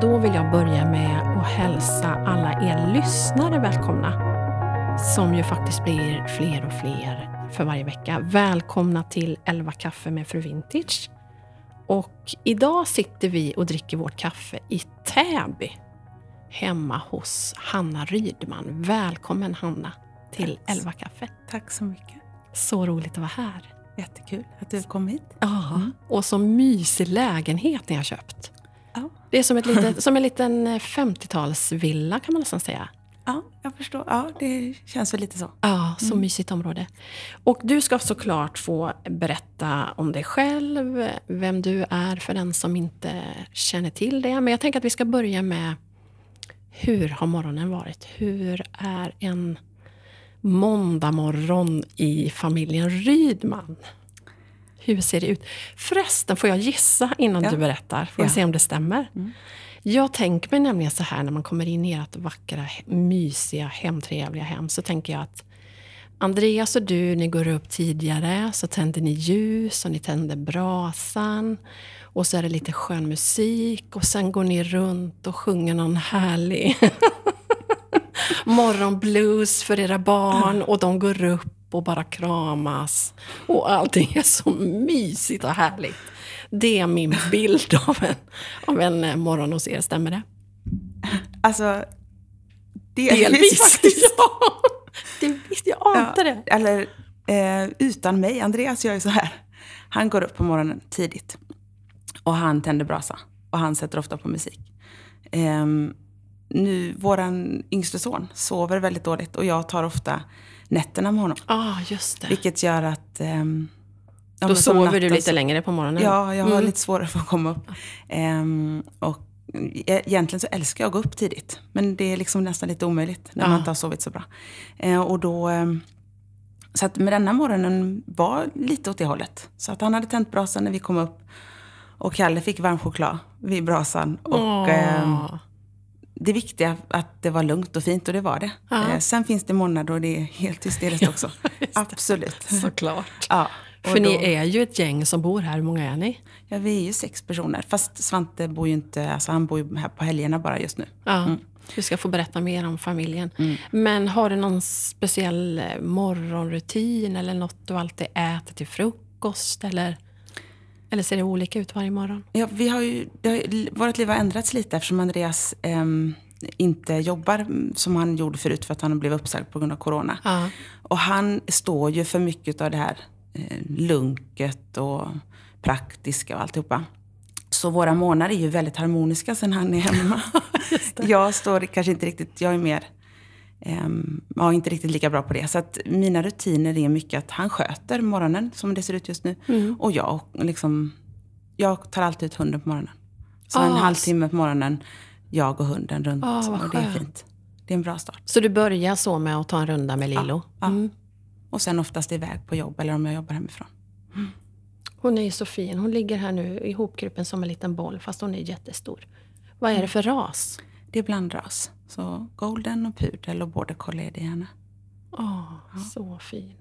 då vill jag börja med att hälsa alla er lyssnare välkomna. Som ju faktiskt blir fler och fler för varje vecka. Välkomna till 11 kaffe med Fru Vintage. Och idag sitter vi och dricker vårt kaffe i Täby. Hemma hos Hanna Rydman. Välkommen Hanna till Tack. 11 kaffe. Tack så mycket. Så roligt att vara här. Jättekul att du kom hit. Ja, Mm. och så mysig lägenhet ni har köpt. Det är som, ett litet, som en liten 50-talsvilla kan man nästan säga. Ja, jag förstår. Ja, det känns väl lite så. Ja, så Mm. mysigt område. Och du ska såklart få berätta om dig själv, vem du är för den som inte känner till det. Men jag tänker att vi ska börja med hur har morgonen varit? Hur är en måndag morgon i familjen Rydman? Hur ser det ut? Förresten, får jag gissa innan Ja. du berättar? Får jag Ja. se om det stämmer? Mm. Jag tänker mig nämligen så här när man kommer in i ert vackra, mysiga, hemtrevliga hem. Så tänker jag att Andreas och du, ni går upp tidigare, så tänder ni ljus och ni tänder brasan. Och så är det lite skön musik och sen går ni runt och sjunger någon härlig morgonblues för era barn och de går upp och bara kramas. Och allting är så mysigt och härligt. Det är min bild av en, av en eh, morgon hos er, stämmer det? Alltså, delvis, Delvis. faktiskt. ja, det visste jag ante det. Eller eh, utan mig. Andreas gör ju så här. Han går upp på morgonen tidigt. Och han tänder brasa. Och han sätter ofta på musik. Ehm, nu, våran yngste son sover väldigt dåligt. Och jag tar ofta nätterna med honom. Ah, just det. Vilket gör att... ja, Då sover du natten lite så- längre på morgonen. Ja, jag har Mm. lite svårare för att komma upp. Ehm, och e- egentligen så älskar jag att gå upp tidigt. Men det är liksom nästan lite omöjligt när Ja. man inte har sovit så bra. Ehm, och då, ehm, så att med denna morgonen var lite åt det hållet. Så att han hade tänt brasan när vi kom upp. Och Kalle fick varm choklad vid brasan. Och Åh. ehm, det viktiga att det var lugnt och fint och det var det. Ja. Ehm, sen finns det morgnar då det är helt hysteriskt också. Absolut. Såklart. Ja, och För ni då- är ju ett gäng som bor här. Hur många är ni? Ja, vi är ju sex personer. Fast Svante bor ju inte, alltså han bor ju här på helgerna bara just nu. Ja, Mm. Du ska få berätta mer om familjen. Men har du någon speciell eh, morgonrutin eller något du alltid äter till frukost? Eller, eller ser det olika ut varje morgon? Ja, vi har ju, det har, ju- vårt liv har ändrats lite eftersom Andreas ehm, inte jobbar mm, som han gjorde förut för att han blev uppsagd på grund av corona. Ja. Och han står ju för mycket av det här eh, lunket och praktiska och alltihopa. Så våra månader är ju väldigt harmoniska sen han är hemma. jag står kanske inte riktigt, jag är mer, ja, inte riktigt lika bra på det. Så att mina rutiner är mycket att han sköter morgonen som det ser ut just nu. Mm. Och jag liksom, jag tar alltid ut hunden på morgonen. Så en Ah, halvtimme på morgonen, jag och hunden runt. Vad och det är fint. Det är en bra start. Så du börjar så med att ta en runda med Lilo? Ja. Mm. Och sen oftast iväg på jobb eller om jag jobbar hemifrån. Hon är ju så fin. Hon ligger här nu ihopkrupen som en liten boll fast hon är jättestor. Vad är det för ras? Det är blandras. Så golden och pudel och border collie är det gärna. Åh, så fin.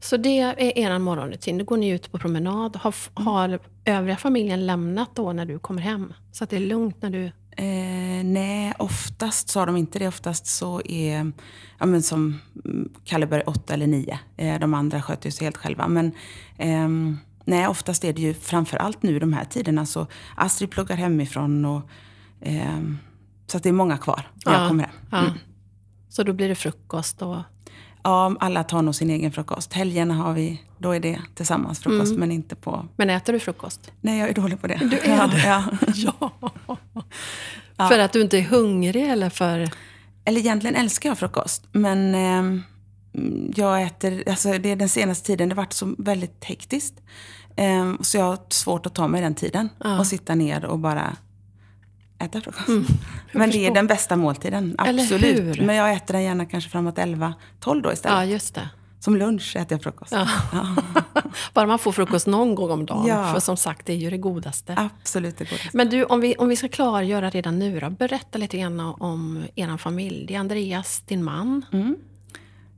Så det är er morgonrutin. Då går ni ut på promenad. Har, har övriga familjen lämnat då när du kommer hem? Så att det är lugnt när du... Eh, nej, oftast så har de inte det. Oftast så är, ja men som mm, Kalle börjar åtta eller nio. Eh, de andra sköter ju sig helt själva. Men ehm, nej, oftast är det ju framför allt nu de här tiderna så Astrid pluggar hemifrån och ehm, så att det är många kvar när Ja, jag kommer hem. Ja. Mm. Så då blir det frukost och... Ja, alla tar nog sin egen frukost. Helgerna har vi, då är det tillsammans frukost men inte på... Men äter du frukost? Nej, jag är dålig på det. Du är ja, det? Ja. Ja. För att du inte är hungrig eller för... Eller egentligen älskar jag frukost. Men ehm, jag äter, alltså det är den senaste tiden, det har varit så väldigt hektiskt. Ehm, så jag har svårt att ta mig den tiden Ja. och sitta ner och bara äta frukost. Mm, Men det är den bästa måltiden, absolut. Men jag äter den gärna kanske framåt 11-12 då istället. Ja, just det. Som lunch äter jag frukost. Ja. Bara man får frukost någon gång om dagen. Ja. För som sagt, det är ju det godaste. Absolut det godaste. Men du, om vi, om vi ska klargöra redan nu då. Berätta lite grann om er familj. Det är Andreas, din man. Mm.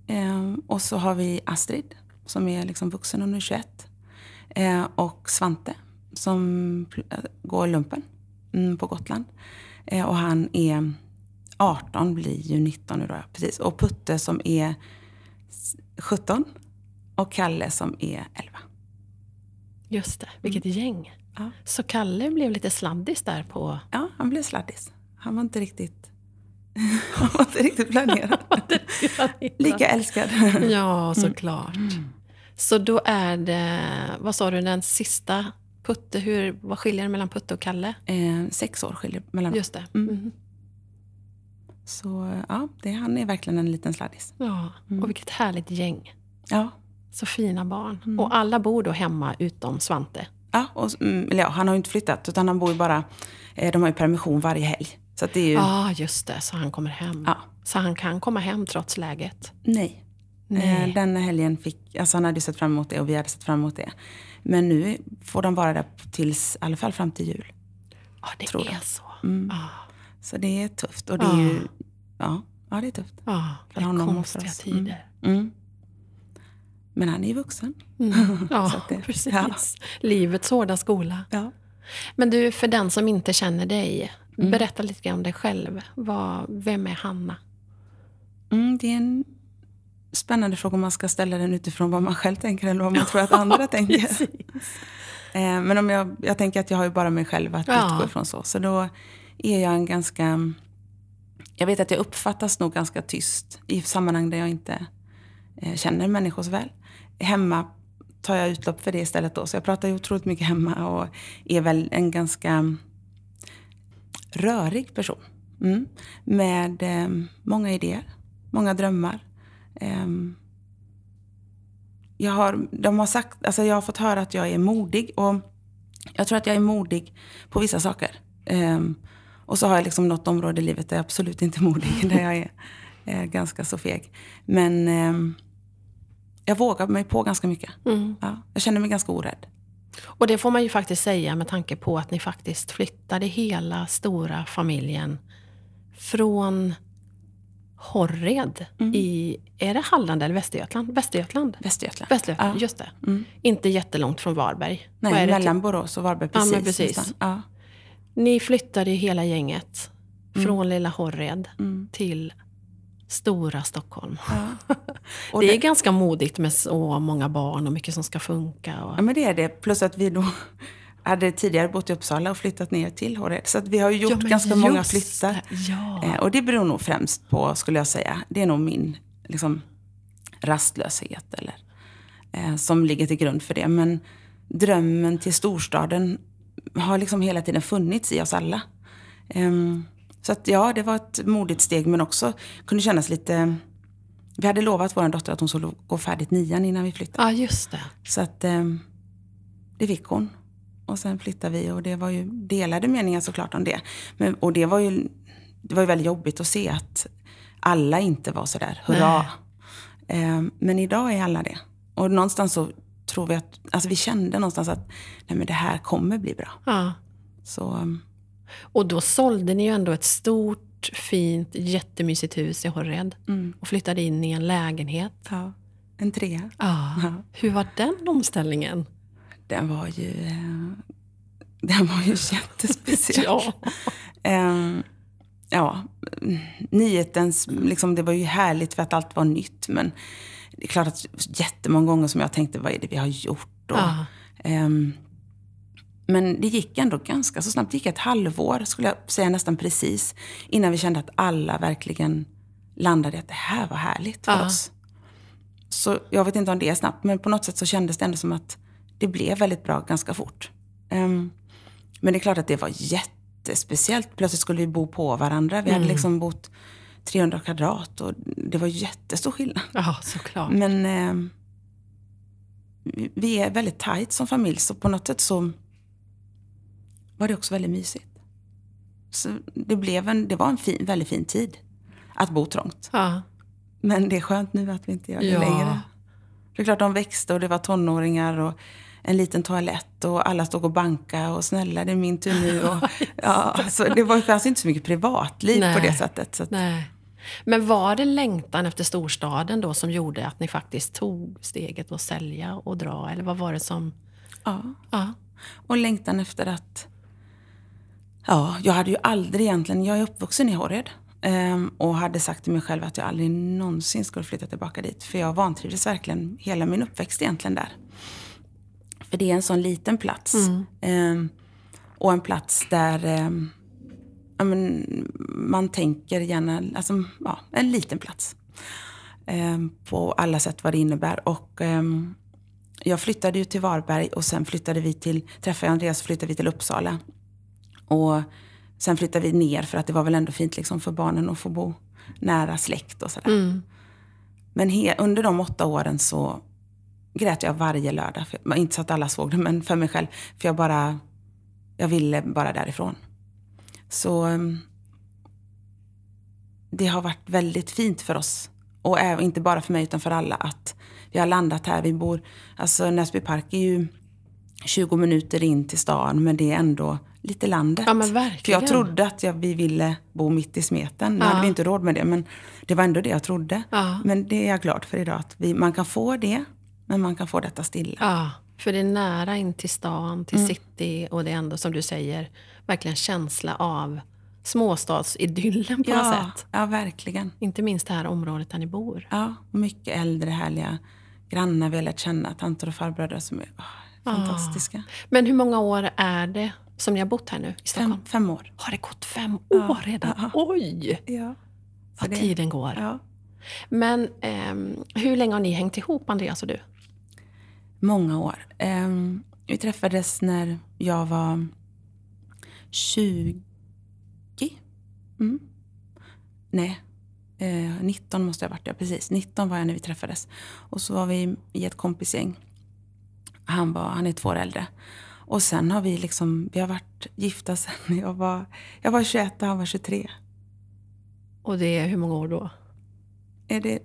Ehm, och så har vi Astrid som är liksom vuxen och nu 21. Ehm, och Svante som äh, går lumpen. Mm, på Gotland. Eh, och han är 18, blir ju 19 nu då. Precis. Och Putte som är 17 och Kalle som är 11. Just det, vilket Mm. gäng. Ja. Så Kalle blev lite sladdis där på... Ja, han blev sladdis. Han var inte riktigt, han var inte riktigt planerad. Lika älskad. Ja, såklart. Så då är det, vad sa du, den sista Putte, hur, vad skiljer det mellan Putte och Kalle? Eh, sex år skiljer mellan Just det. Mm. Mhm. Så ja, det, han är verkligen en liten sladdis. Ja, Mm. och vilket härligt gäng. Ja, Så fina barn. Mm. Och alla bor då hemma utom Svante. ja, och, mm, ja han har ju inte flyttat utan han bor ju bara, eh, de har ju permission varje helg. Så det är ju, Ja, ah, just det. Så han kommer hem. Ja. Så han kan komma hem trots läget. nej. Nej. Eh, den helgen fick, alltså han hade ju sett fram emot det och vi hade sett fram emot det. Men nu får de vara där tills, i alla fall fram till jul. Ja, det Tror är jag. så. Mm. Ja, Så det är tufft och det är ju, ja, ja det är tufft. ja, det För är konstiga tider. Mm. Men han är ju vuxen. Mm. Ja, det- precis. ja. Livets hårda skola. Ja. Men du, för den som inte känner dig, Mm. berätta lite grann om dig själv. Vad, vem är Hanna? Mm, det är en spännande fråga om man ska ställa den utifrån vad man själv tänker eller vad man tror att andra tänker. Eh, men om jag, jag tänker att jag har ju bara mig själv att Ja. utgå ifrån så. Så då är jag en ganska... Jag vet att jag uppfattas nog ganska tyst i sammanhang där jag inte eh, känner människor så väl. Hemma tar jag utlopp för det istället då. Så jag pratar ju otroligt mycket hemma och är väl en ganska rörig person. Mm. Med eh, många idéer, många drömmar. Ehm, jag har, de har sagt, alltså jag har fått höra att jag är modig och jag tror att jag är modig på vissa saker. Ehm, och så har jag liksom något område i livet där jag absolut inte är modig, där jag är eh, ganska så feg. Men ehm, jag vågar mig på ganska mycket. Mm. Ja, jag känner mig ganska orädd. Och det får man ju faktiskt säga med tanke på att ni faktiskt flyttade hela stora familjen från Horred Mm. i, är det Halland eller Västergötland? Västergötland? Västergötland. Västergötland, Ja. just det. Mm. Inte jättelångt från Varberg. Nej, det mellan Borås och Varberg. Ja, Precis. men precis. Ja. Ni flyttade hela gänget från lilla Horred Mm. till stora Stockholm. Ja. Och det är det- ganska modigt med så många barn och mycket som ska funka. Och... Ja, men det är det. Plus att vi då hade tidigare bott i Uppsala och flyttat ner till Håred. Så att vi har gjort Ja, ganska många flyttar. Ja. Eh, och det beror nog främst på, skulle jag säga, det är nog min liksom, rastlöshet eller, eh, som ligger till grund för det. Men drömmen till storstaden har liksom hela tiden funnits i oss alla. Ehm, så att ja, det var ett modigt steg men också kunde kännas lite... Vi hade lovat vår dotter att hon skulle gå färdigt nian innan vi flyttade. ja, just det. Så att ehm, det fick hon. Och sen flyttade vi och det var ju delade meningar såklart om det. Men, och det var ju, det var ju väldigt jobbigt att se att alla inte var sådär, hurra. Ehm, men idag är alla det. Och någonstans så tror vi att, alltså vi kände någonstans att nej men det här kommer bli bra. Ja. Så ehm, Och då sålde ni ju ändå ett stort, fint, jättemysigt hus i Horred mm, och flyttade in i en lägenhet. ja, en trea. Ja. Ja. Hur var den omställningen? Den var ju, eh, den var ju jättespeciell. Ja. Ehm, ja, nyhetens, liksom, det var ju härligt för att allt var nytt. Men det är klart att jättemånga gånger som jag tänkte, vad är det vi har gjort? Och, ehm, men det gick ändå ganska så snabbt. Det gick ett halvår, skulle jag säga nästan precis, innan vi kände att alla verkligen landade i att det här var härligt för Ja. oss. Så jag vet inte om det är snabbt, men på något sätt så kändes det ändå som att det blev väldigt bra ganska fort. Ehm, men det är klart att det var jättespeciellt. Plötsligt skulle vi bo på varandra. Vi hade Mm. liksom bott 300 kvadrat och det var jättestor skillnad. ja, såklart. Men vi- vi är väldigt tajt som familj så på något sätt så var det också väldigt mysigt. Så det, blev en, det var en fin, väldigt fin tid att bo trångt. Ja. Men det är skönt nu att vi inte gör det Ja. längre. Det är klart de växte och det var tonåringar och en liten toalett och alla stod och banka och snälla det är min tur nu. Och, ja, så det var, fanns inte så mycket privatliv Nej. på det sättet. Så att, Nej. Men var det längtan efter storstaden då som gjorde att ni faktiskt tog steget att sälja och dra? Eller vad var det som... ja. Ja. Och längtan efter att, Ja, jag hade ju aldrig egentligen, jag är uppvuxen i Håred. Um, och hade sagt till mig själv att jag aldrig någonsin skulle flytta tillbaka dit. För jag vantrivdes verkligen hela min uppväxt egentligen där. För det är en sån liten plats. Mm. Um, och en plats där um, men, man tänker gärna, alltså ja, en liten plats. på alla sätt vad det innebär. Och jag flyttade ju till Varberg och sen flyttade vi till, träffade jag Andreas och flyttade vi till Uppsala. Och sen flyttade vi ner för att det var väl ändå fint liksom för barnen att få bo nära släkt och sådär. Mm. Men he, under de åtta åren så grät jag varje lördag. För, inte så att alla såg det, men för mig själv. För jag bara, jag ville bara därifrån. Så ehm, det har varit väldigt fint för oss. Och inte bara för mig utan för alla att vi har landat här. Vi bor, alltså Näsby Park är ju 20 minuter in till stan men det är ändå lite landet. Ja, men verkligen. För jag trodde att jag, vi ville bo mitt i smeten. Nu ja. hade vi inte råd med det men det var ändå det jag trodde. Ja. Men det är jag glad för idag. Att vi, man kan få det men man kan få detta stilla. Ja, för det är nära in till stan, till mm. city och det är ändå som du säger verkligen känsla av småstadsidyllen på ja, något sätt. Ja, verkligen. Inte minst det här området där ni bor. Ja, mycket äldre härliga grannar vi har lärt känna. Tanter och farbröder som är oh, fantastiska. Men hur många år är det som ni har bott här nu i Stockholm? Fem, fem år. Har det gått fem år redan? Ja. Oj! Ja. Vad det, tiden går. Ja. Men eh, hur länge har ni hängt ihop, Andreas och du? Många år. Eh, vi träffades när jag var 20 Mm. Nej, eh, 19 måste jag ha varit, ja precis. 19 var jag när vi träffades. Och så var vi i ett kompisgäng. Han, var, han är två år äldre. Och sen har vi liksom, vi har varit gifta sen jag var, jag var 21 och han var 23. Och det är hur många år då? Är det,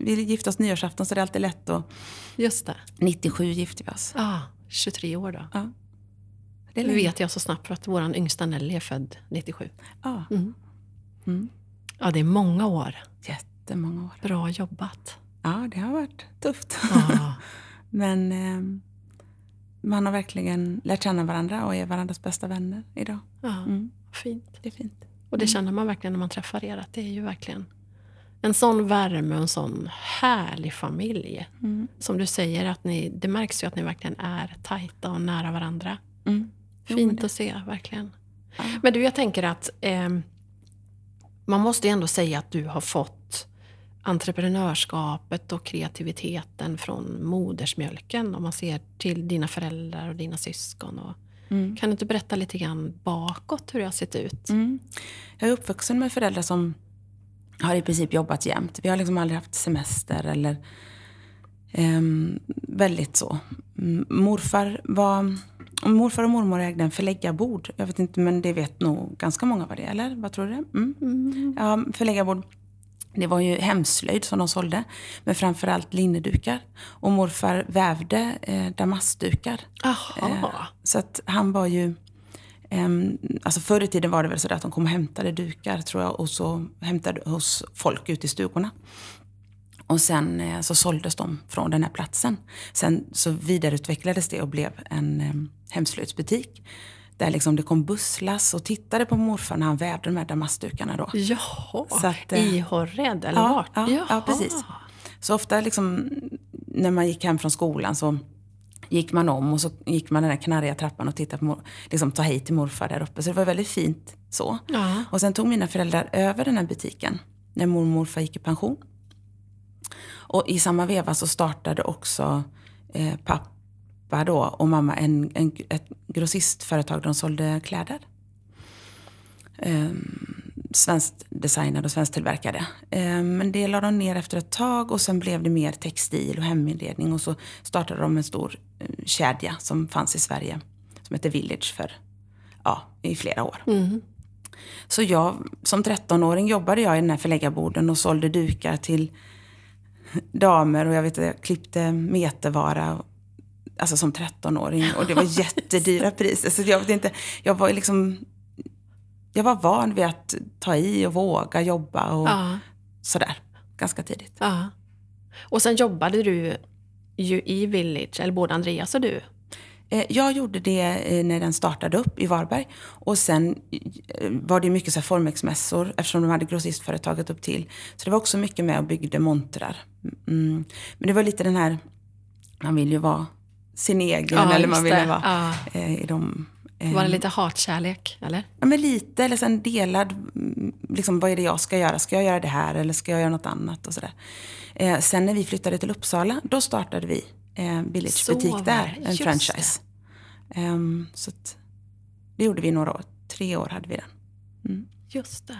vi gifte oss nyårsafton så det är alltid lätt att... Just det. 97 gifte vi oss. Ja, ah, 23 år då. Ja. Det vet jag så snabbt för att vår yngsta Nelly är född 97. Ja. Mm. Mm. Ja, det är många år. Jättemånga år. Bra jobbat. Ja, det har varit tufft. Ja. Men eh, man har verkligen lärt känna varandra och är varandras bästa vänner idag. Ja, mm. Fint. Det är fint. Och det mm. känner man verkligen när man träffar er, att det är ju verkligen en sån värme och en sån härlig familj. Mm. Som du säger, att ni, det märks ju att ni verkligen är tajta och nära varandra. Mm. Fint att se, verkligen. Ja. Men du, jag tänker att eh, man måste ändå säga att du har fått entreprenörskapet och kreativiteten från modersmjölken om man ser till dina föräldrar och dina syskon. Och, mm. Kan du inte berätta lite grann bakåt hur det har sett ut? Mm. Jag är uppvuxen med föräldrar som har i princip jobbat jämt. Vi har liksom aldrig haft semester eller um, väldigt så. Morfar var Morfar och mormor ägde en förläggarbord. Jag vet inte, men det vet nog ganska många vad det är, eller? Vad tror du? Mm. Mm. Ja, förläggarbord. Det var ju hemslöjd som de sålde, men framförallt linnedukar. Och morfar vävde eh, damastdukar. Eh, så att han var ju... Eh, alltså förr i tiden var det väl så att de kom och hämtade dukar, tror jag, och så hämtade hos folk ute i stugorna. Och sen eh, så såldes de från den här platsen. Sen så vidareutvecklades det och blev en eh, hemslöjdsbutik. Där liksom det kom busslass och tittade på morfar när han vävde de här damastdukarna då. Jaha, så att, eh, i Horred eller ja, vart? Ja, ja, precis. Så ofta liksom, när man gick hem från skolan så gick man om och så gick man den där knarriga trappan och tittade på, liksom ta hit till morfar där uppe. Så det var väldigt fint så. Ja. Och sen tog mina föräldrar över den här butiken när mormor och morfar gick i pension. Och i samma veva så startade också eh, pappa då och mamma en, en, ett grossistföretag där de sålde kläder. Eh, svenskt designade och svenskt tillverkade. Eh, men det la de ner efter ett tag och sen blev det mer textil och heminredning och så startade de en stor eh, kedja som fanns i Sverige som heter Village för, ja, i flera år. Mm. Så jag, som 13-åring jobbade jag i den här förläggarborden och sålde dukar till damer och jag vet att jag klippte metervara alltså som 13-åring och det var jättedyra priser. Så jag vet inte, jag var liksom jag var van vid att ta i och våga jobba och ja. sådär. Ganska tidigt. Ja. Och sen jobbade du ju i Village, eller både Andreas och du? Eh, jag gjorde det eh, när den startade upp i Varberg. Och sen eh, var det mycket så Formex-mässor eftersom de hade grossistföretaget upp till. Så det var också mycket med och byggde montrar. Mm. Men det var lite den här, man vill ju vara sin egen Ja, eller man det. vara Ja. i de... eh, Var det lite hatkärlek, eller? Ja, men lite, eller sen delad, mm, liksom, vad är det jag ska göra? Ska jag göra det här eller ska jag göra något annat? Och sådär. Eh, sen när vi flyttade till Uppsala, då startade vi eh, Village Så butik där, en franchise. Ehm, så att, det gjorde vi i några år, tre år hade vi den. Just det.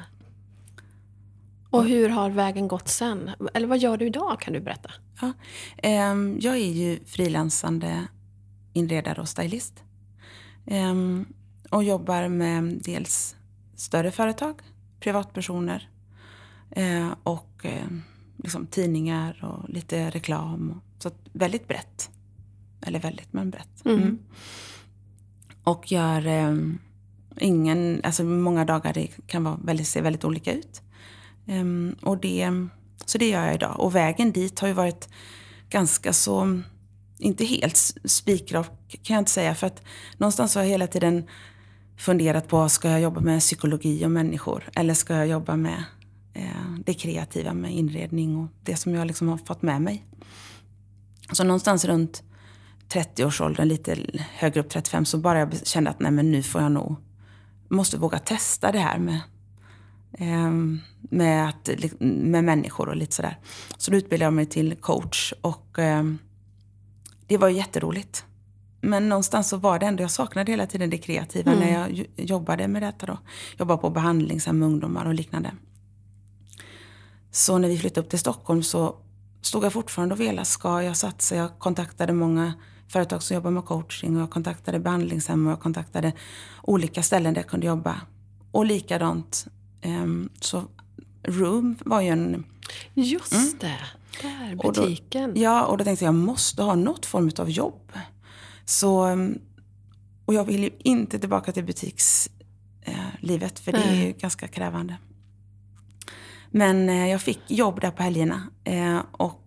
Och hur har vägen gått sen? Eller vad gör du idag, kan du berätta? Ja. Ehm, jag är ju frilansande inredare och stylist. Ehm, och jobbar med dels större företag, privatpersoner eh, och eh, liksom tidningar och lite reklam. Så väldigt brett. Eller väldigt, men brett. Mm. Mm. Och gör eh, ingen, alltså många dagar det kan vara väldigt, se väldigt olika ut. Ehm, och det, så det gör jag idag. Och vägen dit har ju varit ganska så, inte helt spikrak kan jag inte säga. För att någonstans har jag hela tiden funderat på, ska jag jobba med psykologi och människor? Eller ska jag jobba med eh, det kreativa med inredning och det som jag liksom har fått med mig? Så någonstans runt 30-årsåldern, lite högre upp 35, så bara jag kände att nej men nu får jag nog, måste våga testa det här med, eh, med, att, med människor och lite sådär. Så då utbildade jag mig till coach och eh, det var ju jätteroligt. Men någonstans så var det ändå, jag saknade hela tiden det kreativa när jag jo- jobbade med detta då. Jobbade på behandlingshem med ungdomar och liknande. Så när vi flyttade upp till Stockholm så stod jag fortfarande och velade. Ska jag satsa? Jag kontaktade många företag som jobbar med coaching och jag kontaktade behandlingshem och jag kontaktade olika ställen där jag kunde jobba. Och likadant, ehm, så Room var ju en... Just det, där, Mm. Och då- butiken. Ja, och då tänkte jag, jag måste ha något form av jobb. Så, ehm, och jag vill ju inte tillbaka till butikslivet, för det är ju ganska krävande. Men eh, jag fick jobb där på helgerna. Eh, och,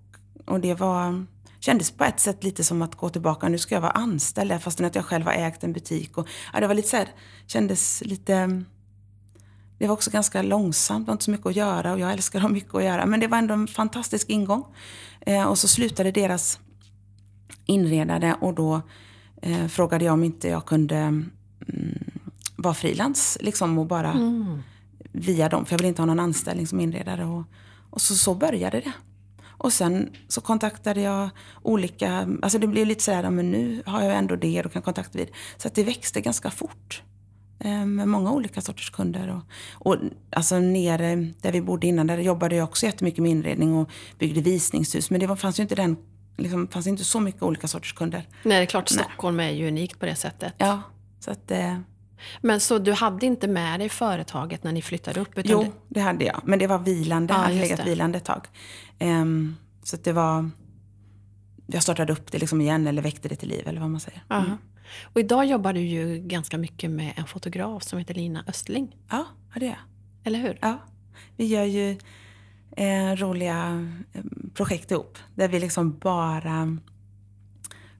och det var, kändes på ett sätt lite som att gå tillbaka. Nu ska jag vara anställd där, fastän att jag själv har ägt en butik. Och, ja, det var lite så här, kändes lite... Det var också ganska långsamt, det var inte så mycket att göra och jag älskar att ha mycket att göra. Men det var ändå en fantastisk ingång. Eh, och så slutade deras inredare och då eh, frågade jag om inte jag kunde mm, vara frilans liksom och bara Mm. via dem. För jag vill inte ha någon anställning som inredare. Och, och så, så började det. Och sen så kontaktade jag olika, alltså det blev lite sådär, men nu har jag ändå det och kan kontakta vid. Så att det växte ganska fort. Eh, Med många olika sorters kunder. Och, och alltså nere där vi bodde innan, där jobbade jag också jättemycket med inredning och byggde visningshus. Men det var, fanns ju inte den, liksom, fanns inte så mycket olika sorters kunder. Nej, det är klart, Nej. Stockholm är ju unikt på det sättet. Ja, så att, eh, Men så du hade inte med dig företaget när ni flyttade upp? Utan jo, det- det hade jag. Men det var vilande, Ja, hade just legat det. vilande ett tag. Ehm, så att det var, jag startade upp det liksom igen eller väckte det till liv eller vad man säger. Mm. Och idag jobbar du ju ganska mycket med en fotograf som heter Lina Östling. Ja, det är jag. Eller hur? Ja. Vi gör ju eh, roliga eh, projekt ihop. Där vi liksom bara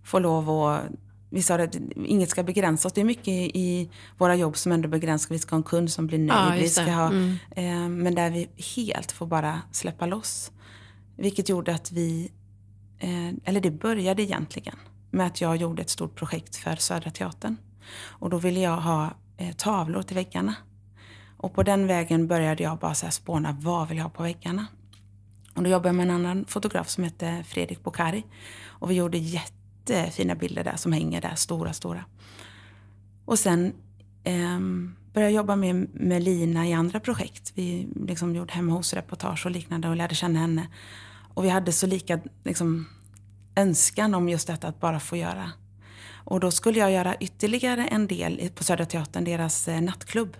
får lov att... Vi sa att inget ska begränsa oss. Det är mycket i våra jobb som ändå begränsar. Vi ska ha en kund som blir nöjd. Ja, vi ska ha, Mm. eh, men där vi helt får bara släppa loss. Vilket gjorde att vi... Eh, eller det började egentligen med att jag gjorde ett stort projekt för Södra Teatern. Och då ville jag ha eh, tavlor till väggarna. Och på den vägen började jag bara så här spåna, vad vill jag ha på väggarna? Och då jobbade jag med en annan fotograf som hette Fredrik Bokari. Och vi gjorde jättefina bilder där som hänger där, stora, stora. Och sen eh, började jag jobba med, med Lina i andra projekt. Vi liksom gjorde hemma hos-reportage och liknande och lärde känna henne. Och vi hade så lika liksom, önskan om just detta att bara få göra. Och då skulle jag göra ytterligare en del på Södra Teatern, deras eh, nattklubb.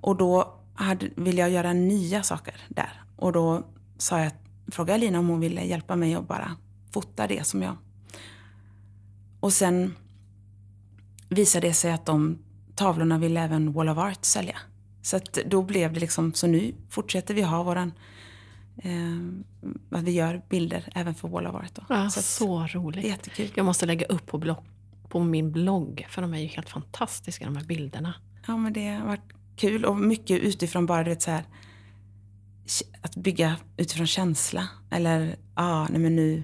Och då hade, ville jag göra nya saker där. Och då sa jag, frågade jag Lina om hon ville hjälpa mig att bara fota det som jag... Och sen visade det sig att de tavlorna ville även Wall of Art sälja. Så att då blev det liksom, så nu fortsätter vi ha våran... Eh, att vi gör bilder även för Wall of Art. Då. Ja, så så, att, roligt. jättekul. Jag måste lägga upp på, blogg, på min blogg, för de är ju helt fantastiska de här bilderna. Ja, men det har varit kul och mycket utifrån bara, du vet så här, att bygga utifrån känsla. Eller, ja, ah, nej men nu,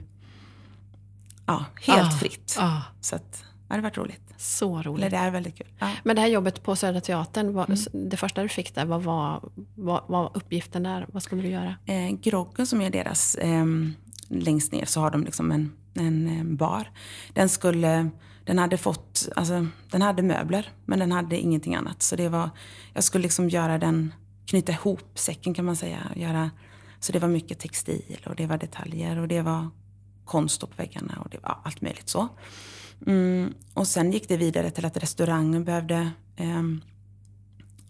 ja, helt Ah, fritt. ah. Så att, ja, det har varit roligt. Så roligt. det är väldigt kul. Ja. Men det här jobbet på Södra Teatern, vad, Mm. det första du fick där, vad var, vad var uppgiften där? Vad skulle du göra? Eh, groggen som är deras, eh, längst ner så har de liksom en, en eh, bar. Den skulle, den hade fått, alltså den hade möbler men den hade ingenting annat. Så det var, jag skulle liksom göra den, knyta ihop säcken kan man säga. Göra, så det var mycket textil och det var detaljer och det var konst på väggarna och det var allt möjligt så. Mm, och sen gick det vidare till att restaurangen behövde ehm,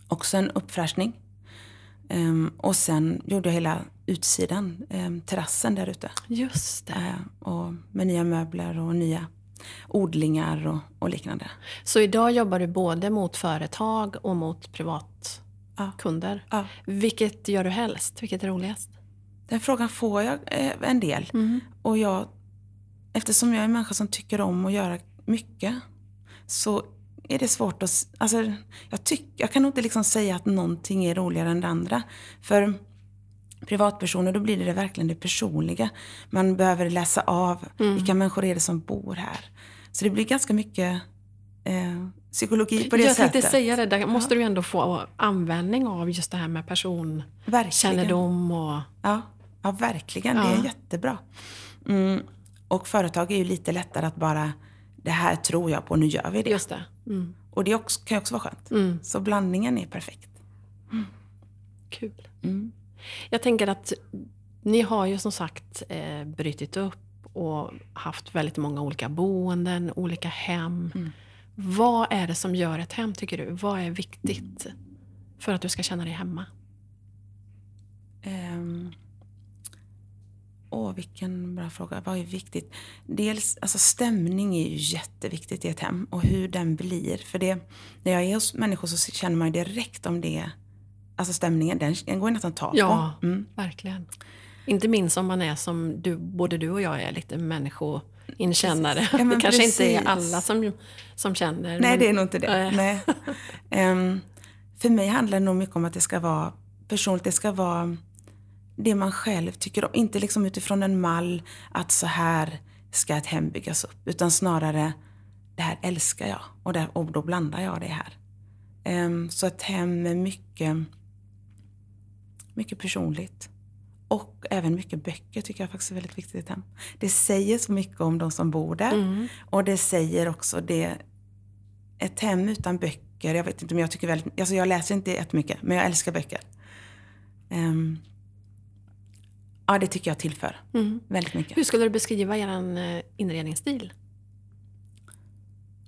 också en uppfräschning. Ehm, och sen gjorde jag hela utsidan, um, terrassen där ute. Just det. Eh, och med nya möbler och nya odlingar och, och liknande. Så idag jobbar du både mot företag och mot privatkunder. Ja. Vilket gör du helst? Vilket är roligast? Den frågan får jag eh, en del. Mm. Och jag, eftersom jag är en människa som tycker om att göra mycket så är det svårt att... Alltså, jag, tyck, jag kan nog inte liksom säga att någonting är roligare än det andra. För privatpersoner, då blir det verkligen det personliga. Man behöver läsa av vilka människor är det som bor här. Så det blir ganska mycket eh, psykologi på det jag sättet. tänkte säga det, där måste du ändå få användning av just det här med personkännedom och... Ja, ja verkligen. Det Ja. är jättebra. Mm. Och företag är ju lite lättare att bara, det här tror jag på, nu gör vi det. Just det. Mm. Och det också, kan ju också vara skönt. Mm. Så blandningen är perfekt. Kul. Mm. Jag tänker att ni har ju som sagt eh, brytit upp och haft väldigt många olika boenden, olika hem. Mm. Vad är det som gör ett hem tycker du? Vad är viktigt för att du ska känna dig hemma? Ehm. Åh, vilken bra fråga. Vad är viktigt? Dels, alltså stämning är ju jätteviktigt i ett hem och hur den blir. För det, när jag är hos människor så känner man ju direkt om det, alltså stämningen, den, den går ju nästan att ta Ja, på. Mm. verkligen. Inte minst om man är som du, både du och jag är lite människoinkännare. Ja, men det kanske inte är precis. alla som, som känner. Nej, men- det är nog inte det. Nej. Ehm, för mig handlar det nog mycket om att det ska vara personligt. Det ska vara det man själv tycker om. Inte liksom utifrån en mall att så här ska ett hem byggas upp. Utan snarare, det här älskar jag och, där, och då blandar jag det här. Ehm, så ett hem är mycket, mycket personligt. Och även mycket böcker tycker jag faktiskt är väldigt viktigt i ett hem. Det säger så mycket om de som bor där. Mm. Och det säger också det, ett hem utan böcker, jag vet inte om jag tycker väldigt, alltså jag läser inte jättemycket, men jag älskar böcker. Ehm, ja, det tycker jag tillför Mm. väldigt mycket. Hur skulle du beskriva er eh, inredningsstil?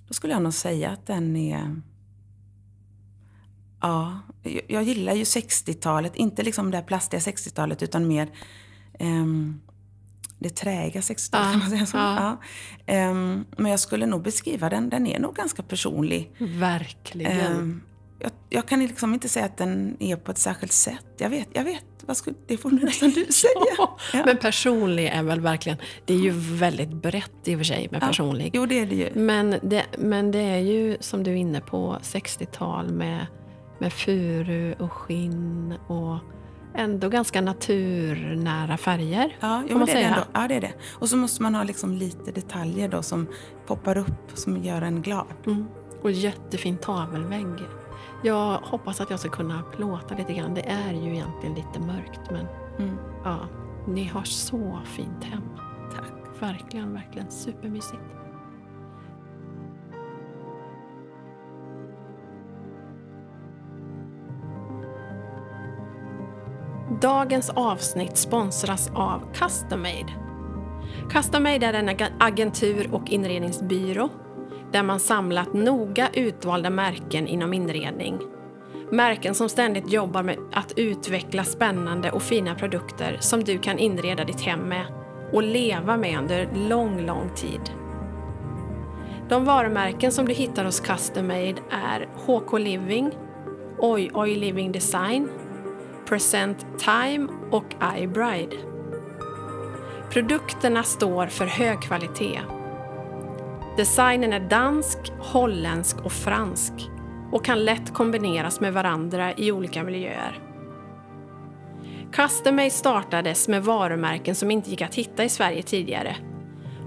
Då skulle jag nog säga att den är... Ja, jag- gillar ju 60-talet. Inte liksom det plastiga 60-talet utan mer ehm, det träiga 60-talet. Ja, kan man säga så. ja. Ja. Ehm, men jag skulle nog beskriva den. Den är nog ganska personlig. Verkligen. Ehm, jag, jag kan liksom inte säga att den är på ett särskilt sätt. Jag vet, jag vet. Skulle, det får nästan du säga. Ja. Men personlig är väl verkligen, det är ju väldigt brett i och för sig med personlig. Jo, det är det ju. Men det, men det är ju som du är inne på 60-tal med, med furu och skinn och ändå ganska naturnära färger. Ja, jo, det är det säga. ändå. Ja, det är det. Och så måste man ha liksom lite detaljer då som poppar upp, som gör en glad. Mm. Och jättefin tavelvägg. Jag hoppas att jag ska kunna plåta lite grann. Det är ju egentligen lite mörkt men Mm. ja, ni har så fint hem. Tack. Verkligen, verkligen supermysigt. Dagens avsnitt sponsras av Custom Made. Custom Made är en ag- agentur och inredningsbyrå där man samlat noga utvalda märken inom inredning. Märken som ständigt jobbar med att utveckla spännande och fina produkter som du kan inreda ditt hem med och leva med under lång, lång tid. De varumärken som du hittar hos Custom Made är HK Living, Oi Oi Living Design, Present Time och iBride. Produkterna står för hög kvalitet. Designen är dansk, holländsk och fransk och kan lätt kombineras med varandra i olika miljöer. Customay startades med varumärken som inte gick att hitta i Sverige tidigare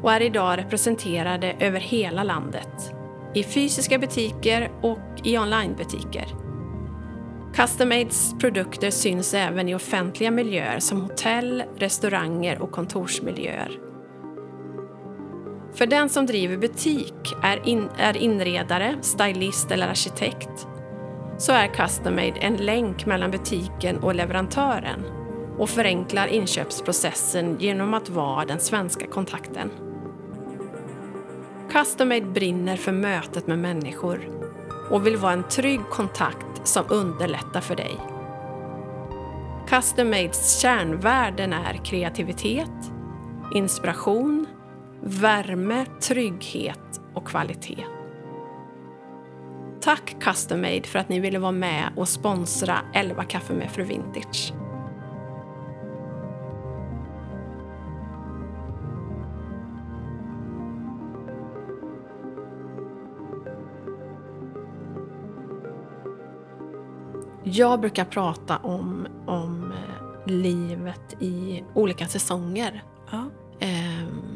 och är idag representerade över hela landet. I fysiska butiker och i onlinebutiker. CustomAids produkter syns även i offentliga miljöer som hotell, restauranger och kontorsmiljöer. För den som driver butik, är, in, är inredare, stylist eller arkitekt så är Custom-Made en länk mellan butiken och leverantören och förenklar inköpsprocessen genom att vara den svenska kontakten. Custom-Made brinner för mötet med människor och vill vara en trygg kontakt som underlättar för dig. Custom-Mades kärnvärden är kreativitet, inspiration, värme, trygghet och kvalitet. Tack Custom Made för att ni ville vara med och sponsra 11 kaffe med Fru Vintage. Jag brukar prata om, om livet i olika säsonger. Ja. Ehm,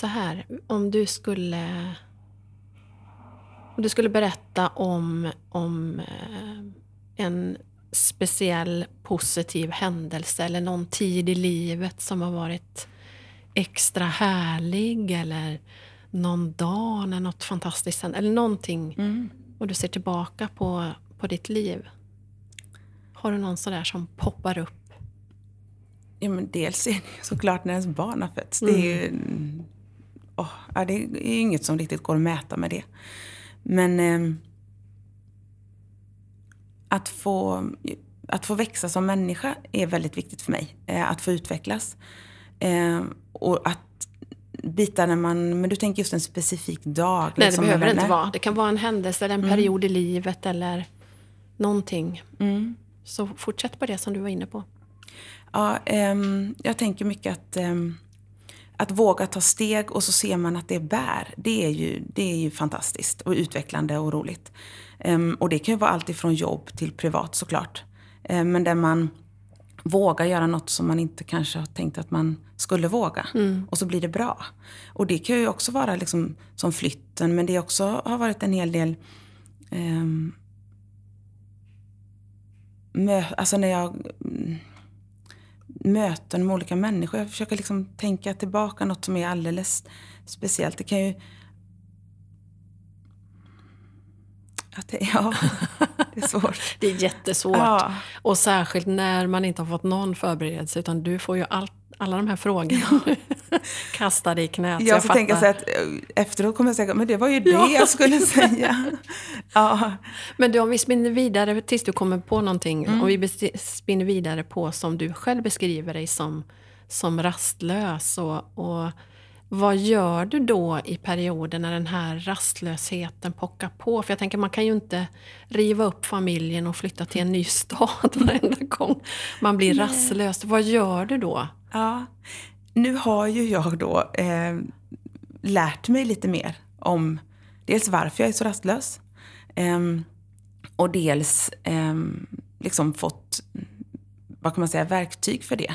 så här, om du skulle om du skulle berätta om, om eh, en speciell positiv händelse eller någon tid i livet som har varit extra härlig eller någon dag när något fantastiskt hände, eller någonting. Mm. Och du ser tillbaka på, på ditt liv. Har du någon sådär som poppar upp? Ja, men dels är det såklart när ens barn har fötts. Det är ju ja, det är inget som riktigt går att mäta med det. Men eh, att, få, att få växa som människa är väldigt viktigt för mig. Eh, att få utvecklas. Eh, och att bitar när man... Men du tänker just en specifik dag? Nej, liksom, det behöver det inte vara. Det kan vara en händelse eller en period i livet eller någonting. Mm. Så fortsätt på det som du var inne på. Ja, ehm, jag tänker mycket att, ehm, att våga ta steg och så ser man att det bär. Det är ju, det är ju fantastiskt och utvecklande och roligt. Ehm, och det kan ju vara allt ifrån jobb till privat såklart. Ehm, men där man vågar göra något som man inte kanske har tänkt att man skulle våga. Och så blir det bra. Och det kan ju också vara liksom som flytten, men det också har varit en hel del mö- alltså när jag mm, möten med olika människor. Jag försöker liksom tänka tillbaka något som är alldeles speciellt. Det kan ju... Att det, ja, det är svårt. Det är jättesvårt. Ja. Och särskilt när man inte har fått någon förberedelse utan du får ju allt, alla de här frågorna kastade i knät. Jag får tänka så att eh, efteråt kommer jag säga men det var ju det Ja. jag skulle säga. Ja, Men du, om vi spinner vidare tills du kommer på någonting. Mm. Om vi spinner vidare på som du själv beskriver dig som, som rastlös. Och, och vad gör du då i perioden när den här rastlösheten pockar på? För jag tänker man kan ju inte riva upp familjen och flytta till en ny stad varenda gång man blir rastlös. Vad gör du då? Ja. Nu har ju jag då eh, lärt mig lite mer om dels varför jag är så rastlös. eh, och dels eh, liksom fått, vad kan man säga, verktyg för det.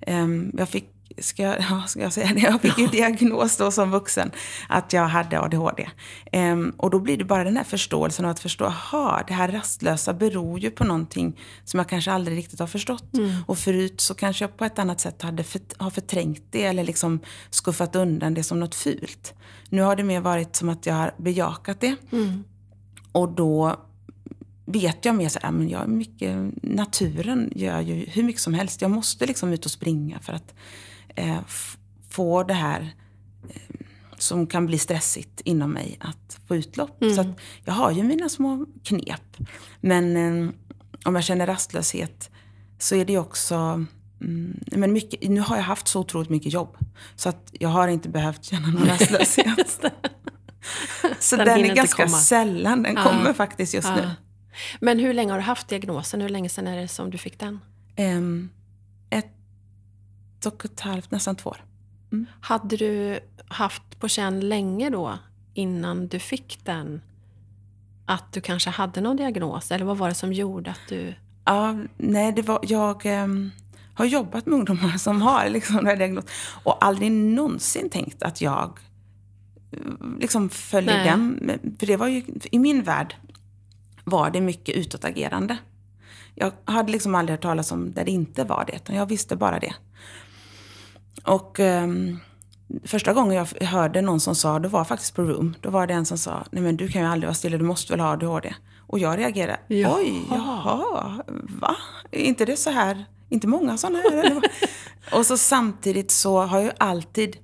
Ehm, jag fick, ska jag, ja, ska jag säga det? Jag fick ju diagnos då som vuxen att jag hade ADHD. Ehm, och då blir det bara den här förståelsen av att förstå, aha, det här rastlösa beror ju på någonting som jag kanske aldrig riktigt har förstått. Och förut så kanske jag på ett annat sätt hade för, har förträngt det eller liksom skuffat undan det som något fult. Nu har det mer varit som att jag har bejakat det. Och då vet jag mer så här, men jag är mycket, naturen gör ju hur mycket som helst. Jag måste liksom ut och springa för att eh, få det här eh, som kan bli stressigt inom mig att få utlopp. Så att jag har ju mina små knep. Men eh, om jag känner rastlöshet så är det också mm, men mycket, nu har jag haft så otroligt mycket jobb. Så att jag har inte behövt känna någon rastlöshet. Så Den den, är ganska komma. sällan. Den Ja. kommer faktiskt just nu. Ja. Men hur länge har du haft diagnosen? Hur länge sedan är det som du fick den? Ett och ett halvt, nästan två år. Hade du haft på känn länge då, innan du fick den, att du kanske hade någon diagnos? Eller vad var det som gjorde att du... Ja, nej, det var, jag ehm, har jobbat med ungdomar som har liksom den här diagnosen och aldrig någonsin tänkt att jag liksom följer Nej. den. För det var ju, i min värld var det mycket utåtagerande. Jag hade liksom aldrig hört talas om där det inte var det, utan jag visste bara det. Och ehm, första gången jag hörde någon som sa, det var faktiskt på Room, då var det en som sa, nej men du kan ju aldrig vara stilla, du måste väl ha ADHD? Och jag reagerade, Jaha. oj, jaha, va? Är inte det så här, inte många sådana här? och så samtidigt så har jag alltid,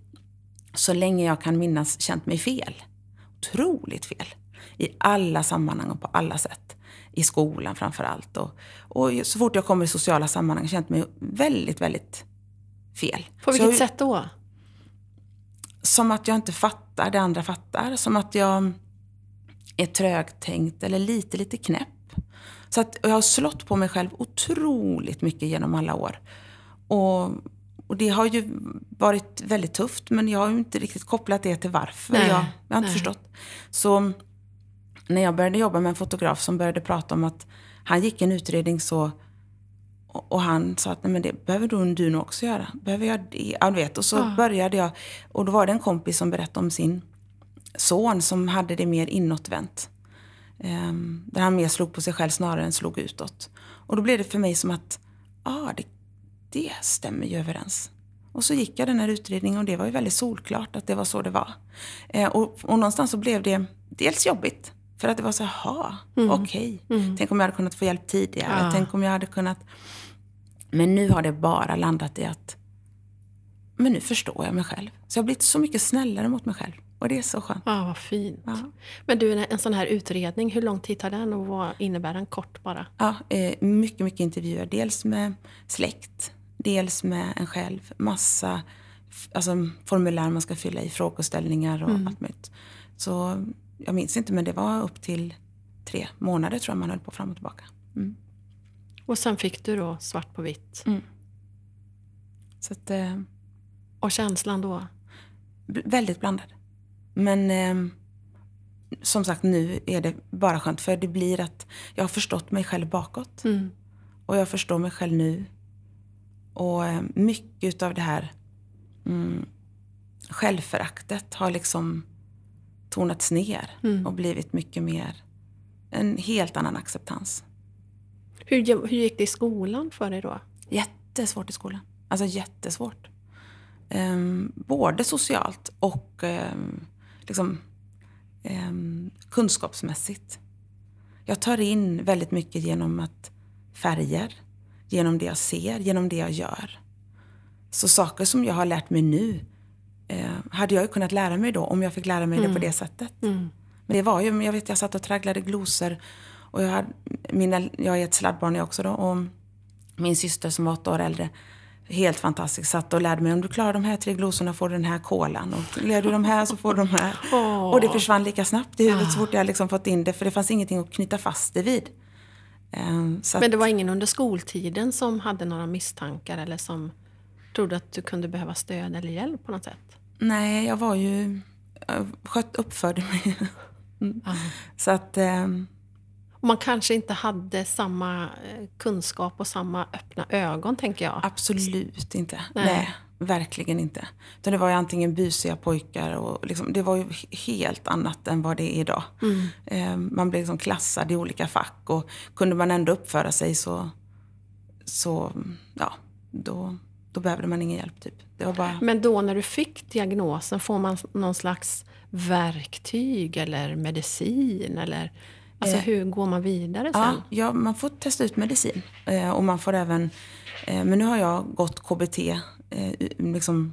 så länge jag kan minnas, känt mig fel. Otroligt fel. I alla sammanhang och på alla sätt. I skolan framför allt. Och, och så fort jag kommer i sociala sammanhang känt mig väldigt, väldigt fel. På vilket jag- sätt då? som att jag inte fattar det andra fattar. Som att jag är trögtänkt eller lite, lite knäpp. Så att jag har slått på mig själv otroligt mycket genom alla år. Och, och det har ju varit väldigt tufft, men jag har ju inte riktigt kopplat det till varför. Nej, jag, jag har inte nej. förstått. Så när jag började jobba med en fotograf som började prata om att han gick en utredning så och han sa att Nej, men det behöver du, du nog också göra. Behöver jag det? Ja, du vet. Och så Ja. började jag. Och då var det en kompis som berättade om sin son som hade det mer inåtvänt. Um, där han mer slog på sig själv snarare än slog utåt. Och då blev det för mig som att, ja, ah, det, det stämmer ju överens. Och så gick jag den här utredningen och det var ju väldigt solklart att det var så det var. Eh, och, och någonstans så blev det dels jobbigt. För att det var så, jaha, okej. Tänk om jag hade kunnat få hjälp tidigare. Ja. Tänk om jag hade kunnat... Men nu har det bara landat i att, men nu förstår jag mig själv. Så jag har blivit så mycket snällare mot mig själv. Och det är så skönt. Ja, vad fint. Ja. Men du, en sån här utredning, hur lång tid tar den och vad innebär den kort bara? Ja, eh, mycket, mycket intervjuer. Dels med släkt, dels med en själv. Massa alltså, formulär man ska fylla i, frågeställningar och allt möjligt. Så jag minns inte, men det var upp till tre månader tror jag man höll på fram och tillbaka. Mm. Och sen fick du då svart på vitt. Så att, eh, Och känslan då? väldigt blandad. Men eh, som sagt, nu är det bara skönt. För det blir att jag har förstått mig själv bakåt. Mm. Och jag förstår mig själv nu. Och eh, mycket av det här mm, självföraktet har liksom tonats ner Mm. och blivit mycket mer en helt annan acceptans. Hur, hur gick det i skolan för dig då? Jättesvårt i skolan. Alltså jättesvårt. Ehm, både socialt och ehm, liksom, ehm, kunskapsmässigt. Jag tar in väldigt mycket genom att färger, genom det jag ser, genom det jag gör. Så saker som jag har lärt mig nu eh, hade jag ju kunnat lära mig då om jag fick lära mig det på det sättet. Mm. Men det var ju, jag vet jag satt och tragglade glosor. Och jag, hade, mina, jag är ett sladdbarn jag också då. Och min syster som var åtta år äldre, helt fantastisk, satt och lärde mig om du klarar de här tre glosorna får du den här kolan. Och lär du de här så får du de här. Åh. Och det försvann lika snabbt i huvudet så Ah. fort jag liksom fått in det. För det fanns ingenting att knyta fast det vid. Ehm, Så att, Men det var ingen under skoltiden som hade några misstankar eller som trodde att du kunde behöva stöd eller hjälp på något sätt? Nej, jag var ju... Jag skött uppförde mig. Ja. Så att... ehm, Och man kanske inte hade samma eh, kunskap och samma öppna ögon, tänker jag. Absolut inte. Nej. Nej. verkligen inte. Utan det var ju antingen busiga pojkar och liksom, det var ju helt annat än vad det är idag. Mm. Eh, Man blev liksom klassad i olika fack och kunde man ändå uppföra sig så, så ja, då, då behövde man ingen hjälp. Typ. Det var bara, Men då när du fick diagnosen, får man någon slags verktyg eller medicin? Eller, alltså Eh, hur går man vidare ja, sen? ja, man får testa ut medicin. Eh, och man får även, eh, men nu har jag gått KBT, liksom,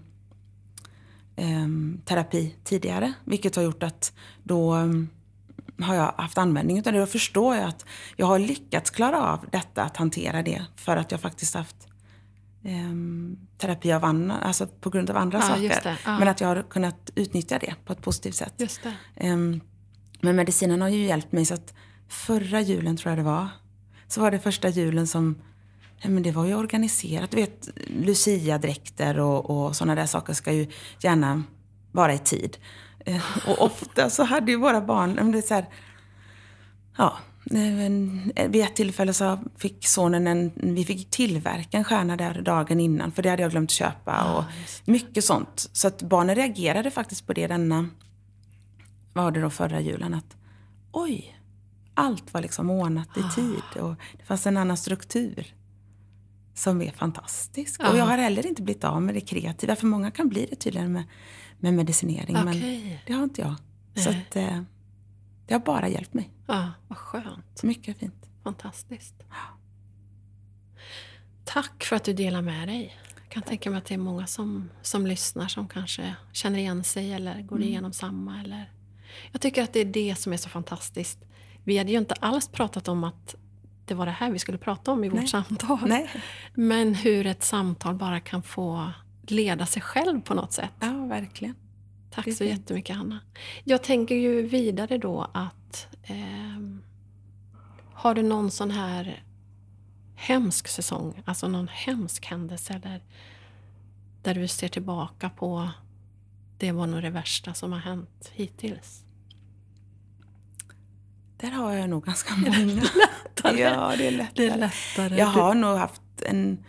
ehm, terapi tidigare. Vilket har gjort att då ehm, har jag haft användning av det. Då förstår jag att jag har lyckats klara av detta, att hantera det. För att jag faktiskt haft ehm, terapi av andra, alltså på grund av andra Ja, saker. Ja. Men att jag har kunnat utnyttja det på ett positivt sätt. Men medicinen har ju hjälpt mig så att förra julen tror jag det var, så var det första julen som men det var ju organiserat. Du vet, Lucia-dräkter och, och sådana där saker ska ju gärna vara i tid. Eh, och ofta så hade ju våra barn, det är så här, ja, vid ett tillfälle så fick sonen en, vi fick tillverka en stjärna där dagen innan, för det hade jag glömt köpa. och mycket sånt. Så att barnen reagerade faktiskt på det denna, var det då, förra julen? Att oj, allt var liksom ordnat i ah. tid och det fanns en annan struktur som är fantastisk. Och jag har heller inte blivit av med det kreativa, för många kan bli det tydligen med, med medicinering, okay. men det har inte jag. Nej. Så att, eh, det har bara hjälpt mig. Ja, vad skönt. Mycket fint. Fantastiskt. Ja. Tack för att du delar med dig. Jag kan tänka mig att det är många som, som lyssnar som kanske känner igen sig eller går mm. igenom samma. Eller... Jag tycker att det är det som är så fantastiskt. Vi hade ju inte alls pratat om att det var det här vi skulle prata om i vårt Nej. samtal. Nej. Men hur ett samtal bara kan få leda sig själv på något sätt. Ja, verkligen. Tack så jättemycket Hanna. Jag tänker ju vidare då att eh, har du någon sån här hemsk säsong, alltså någon hemsk händelse eller där du ser tillbaka på det var nog det värsta som har hänt hittills? Där har jag nog ganska många. lättare. Ja, det är lättare. Det är lättare. Jag har nog haft en...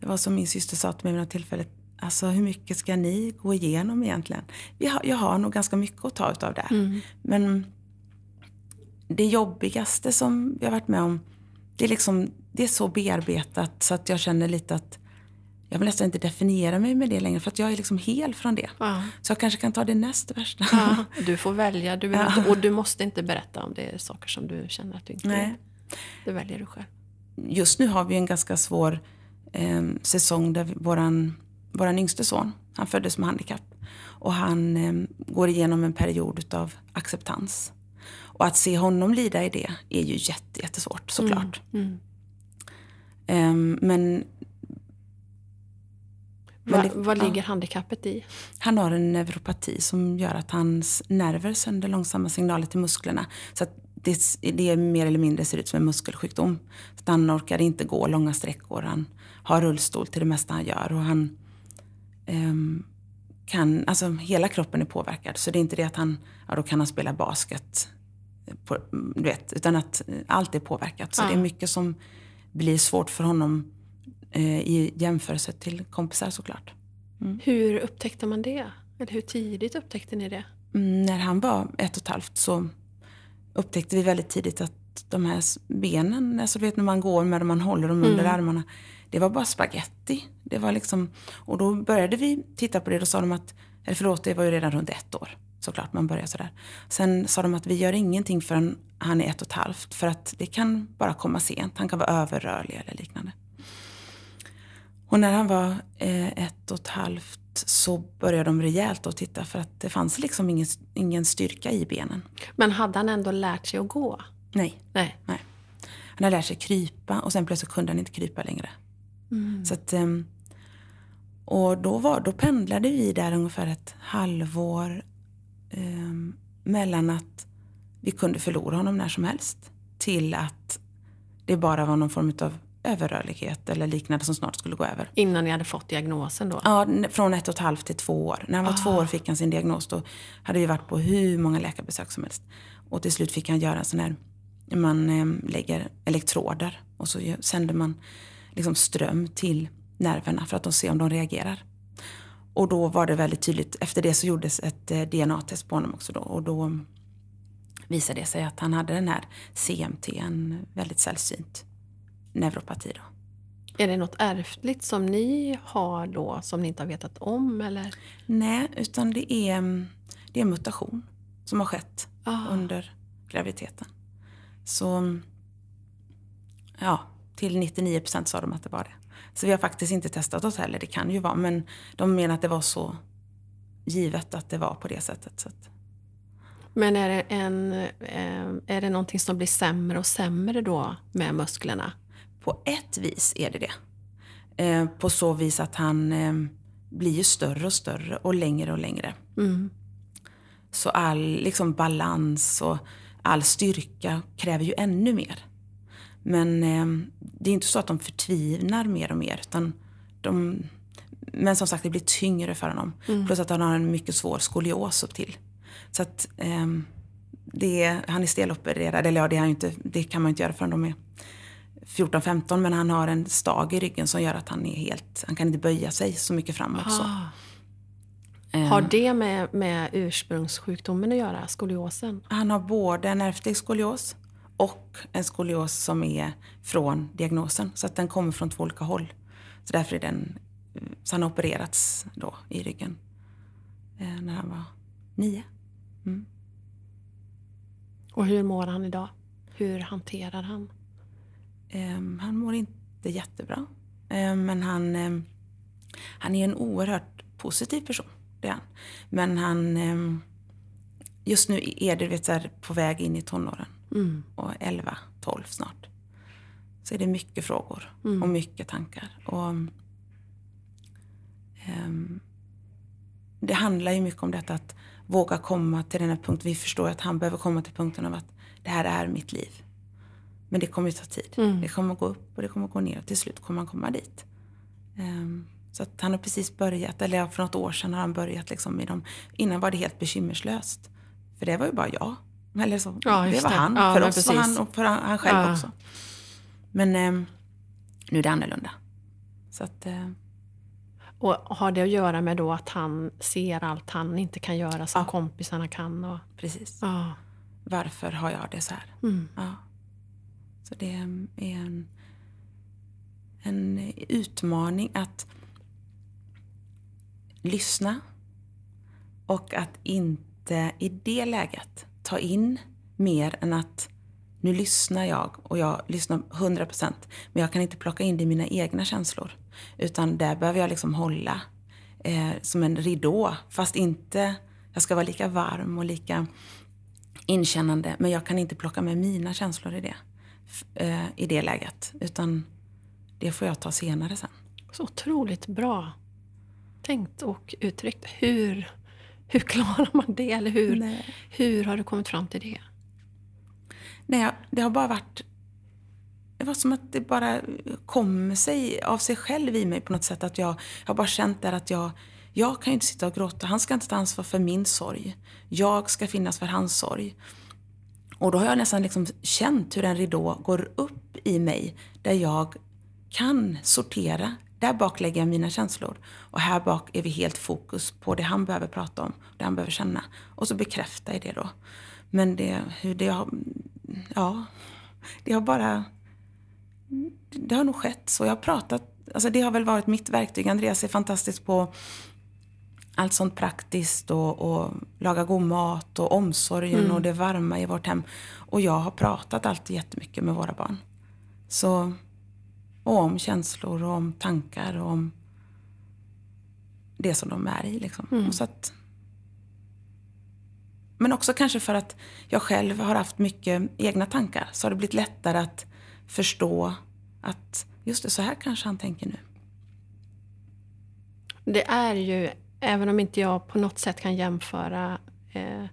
Det var som min syster sa till mig vid något tillfälle. Alltså hur mycket ska ni gå igenom egentligen? Jag har, jag har nog ganska mycket att ta utav där. Mm. Men det jobbigaste som jag varit med om, det är, liksom, det är så bearbetat så att jag känner lite att jag vill nästan inte definiera mig med det längre för att jag är liksom hel från det. Ja. Så jag kanske kan ta det näst värsta. Ja, du får välja. Du ja. inte, och du måste inte berätta om det är saker som du känner att du inte Nej. Det väljer du själv. Just nu har vi en ganska svår eh, säsong där våran, våran yngste son, han föddes med handikapp. Och han eh, går igenom en period av acceptans. Och att se honom lida i det är ju jätte, jättesvårt såklart. Mm, mm. Um, men Va, vad ligger ja. handikappet i? Han har en neuropati som gör att hans nerver sänder långsamma signaler till musklerna. Så det, det mer eller mindre ser ut som en muskelsjukdom. Så han orkar inte gå långa sträckor. Han har rullstol till det mesta han gör. Och han um, kan, alltså hela kroppen är påverkad. Så det är inte det att han, ja då kan han spela basket. På, du vet, utan att allt är påverkat. Så ja. det är mycket som blir svårt för honom i jämförelse till kompisar såklart. Mm. Hur upptäckte man det? Eller hur tidigt upptäckte ni det? Mm, när han var ett och ett halvt så upptäckte vi väldigt tidigt att de här benen, alltså du vet när man går med dem, man håller dem under mm. armarna. Det var bara spaghetti. Det var liksom, och då började vi titta på det. Då sa de att, eller förlåt, det var ju redan runt ett år. Såklart, man börjar sådär. Sen sa de att vi gör ingenting förrän han är ett och ett halvt. För att det kan bara komma sent. Han kan vara överrörlig eller liknande. Och när han var eh, ett och ett halvt så började de rejält att titta för att det fanns liksom ingen, ingen styrka i benen. Men hade han ändå lärt sig att gå? Nej. Nej. Nej. Han hade lärt sig krypa och sen plötsligt kunde han inte krypa längre. Mm. Så att, ehm, och då, var, då pendlade vi där ungefär ett halvår eh, mellan att vi kunde förlora honom när som helst till att det bara var någon form av överrörlighet eller liknande som snart skulle gå över. Innan ni hade fått diagnosen då? Ja, från ett och ett halvt till två år. När han var ah. två år fick han sin diagnos. Då hade vi varit på hur många läkarbesök som helst. Och till slut fick han göra en sån här, man eh, lägger elektroder och så sänder man liksom ström till nerverna för att de ser om de reagerar. Och då var det väldigt tydligt, efter det så gjordes ett eh, DNA-test på honom också då. Och då visade det sig att han hade den här CMT, en väldigt sällsynt neuropati. Då. Är det något ärftligt som ni har då som ni inte har vetat om? Eller? Nej, utan det är, det är en mutation som har skett ah. under graviditeten. Så ja, till 99 procent sa de att det var det. Så vi har faktiskt inte testat oss heller, det kan ju vara. Men de menar att det var så givet att det var på det sättet. Så att... Men är det, en, eh, är det någonting som blir sämre och sämre då med musklerna? På ett vis är det det. Eh, på så vis att han eh, blir ju större och större och längre och längre. Mm. Så all liksom, balans och all styrka kräver ju ännu mer. Men eh, det är inte så att de förtvivnar mer och mer. Utan de, men som sagt, det blir tyngre för honom. Mm. Plus att han har en mycket svår skolios upp till. Så att eh, det, han är stelopererad, eller ja, det, är inte, det kan man inte göra förrän de är 14-15. Men han har en stag i ryggen som gör att han är helt, han kan inte böja sig så mycket fram också. Ah. Eh. Har det med, med ursprungssjukdomen att göra, skoliosen? Han har både en ärftlig skolios och en skolios som är från diagnosen. Så att den kommer från två olika håll. Så därför är den, så han har opererats då i ryggen eh, när han var nio. Mm. Och hur mår han idag? Hur hanterar han? Um, han mår inte jättebra. Um, men han, um, han är en oerhört positiv person. Det är han. Men han... just nu är det vet, här, på väg in i tonåren. Mm. Och 11, 12 snart. Så är det mycket frågor mm. och mycket tankar. Och, det handlar ju mycket om detta att våga komma till den här punkten. Vi förstår att han behöver komma till punkten av att det här är mitt liv. Men det kommer ju ta tid. Mm. Det kommer gå upp och det kommer gå ner och till slut kommer han komma dit. Um, så att han har precis börjat, eller för något år sedan har han börjat liksom i dem. Innan var det helt bekymmerslöst. För det var ju bara jag. Eller så. Ja, det var det. han. Ja, för oss precis. var han och för han själv ja. också. Men um, nu är det annorlunda. Så att... Uh, och har det att göra med då att han ser allt han inte kan göra som ja. kompisarna kan? Och... Precis. Ja. Varför har jag det så här? Mm. Ja. Så det är en, en utmaning att lyssna och att inte i det läget ta in mer än att nu lyssnar jag och jag lyssnar 100% men jag kan inte plocka in det i mina egna känslor. Utan där behöver jag liksom hålla eh, som en ridå. Fast inte, jag ska vara lika varm och lika inkännande. Men jag kan inte plocka med mina känslor i det, eh, i det läget. Utan det får jag ta senare sen. Så otroligt bra tänkt och uttryckt. Hur, hur klarar man det? Eller hur, hur har du kommit fram till det? Nej, det har bara varit det var som att det bara kommer sig av sig själv i mig på något sätt. Att jag, jag har bara känt där att jag, jag kan ju inte sitta och gråta. Han ska inte ta ansvar för min sorg. Jag ska finnas för hans sorg. Och då har jag nästan liksom känt hur en ridå går upp i mig där jag kan sortera. Där bak lägger jag mina känslor. Och här bak är vi helt fokus på det han behöver prata om, det han behöver känna. Och så bekräftar jag det då. Men det, hur det har, ja, det har bara det har nog skett så. Jag har pratat, alltså det har väl varit mitt verktyg. Andreas är fantastisk på allt sånt praktiskt och, och laga god mat och omsorgen mm. och det varma i vårt hem. Och jag har pratat alltid jättemycket med våra barn. Så, och om känslor och om tankar och om det som de är i. Liksom. Mm. Så att, men också kanske för att jag själv har haft mycket egna tankar så har det blivit lättare att förstå att just det, så här kanske han tänker nu. Det är ju, även om inte jag på något sätt kan jämföra eh,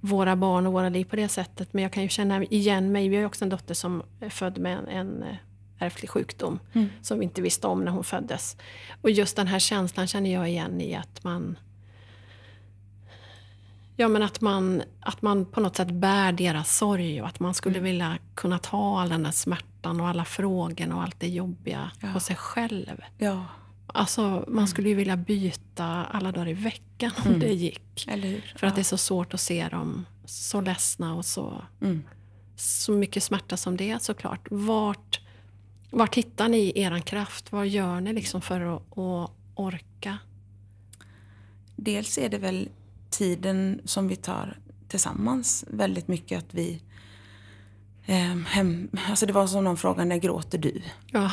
våra barn och våra liv på det sättet, men jag kan ju känna igen mig. Vi har ju också en dotter som är född med en, en eh, ärftlig sjukdom mm. som vi inte visste om när hon föddes. Och just den här känslan känner jag igen i att man Ja, men att man, att man på något sätt bär deras sorg och att man skulle mm. vilja kunna ta all den där smärtan och alla frågorna och allt det jobbiga ja. på sig själv. Ja. Alltså, man mm. skulle ju vilja byta alla dagar i veckan om mm. det gick. För att det är så svårt att se dem så ledsna och så, mm. så mycket smärta som det är såklart. Vart, vart hittar ni er kraft? Vad gör ni liksom för att, att orka? Dels är det väl tiden som vi tar tillsammans väldigt mycket att vi eh, hem, alltså det var som någon frågade, när gråter du? Ja.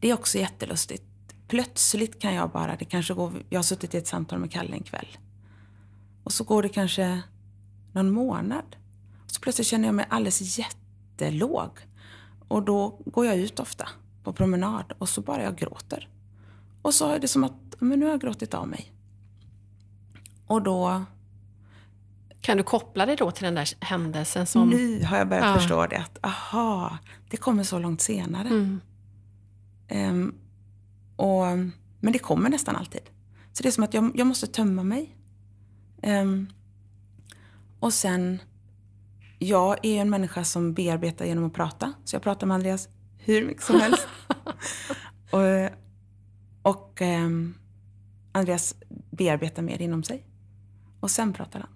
Det är också jättelustigt. Plötsligt kan jag bara, det kanske går, jag har suttit i ett samtal med Kalle en kväll. Och så går det kanske någon månad. Och så plötsligt känner jag mig alldeles jättelåg. Och då går jag ut ofta på promenad och så bara jag gråter. Och så är det som att, men nu har jag gråtit av mig. Och då Kan du koppla det då till den där händelsen som... Nu har jag börjat Ja. förstå det. Att, aha, det kommer så långt senare. Mm. Ehm, och, men det kommer nästan alltid. Så det är som att jag, jag måste tömma mig. Ehm, och sen, jag är en människa som bearbetar genom att prata. Så jag pratar med Andreas hur mycket som helst. och och ehm, Andreas bearbetar mer inom sig. Och sen pratar han.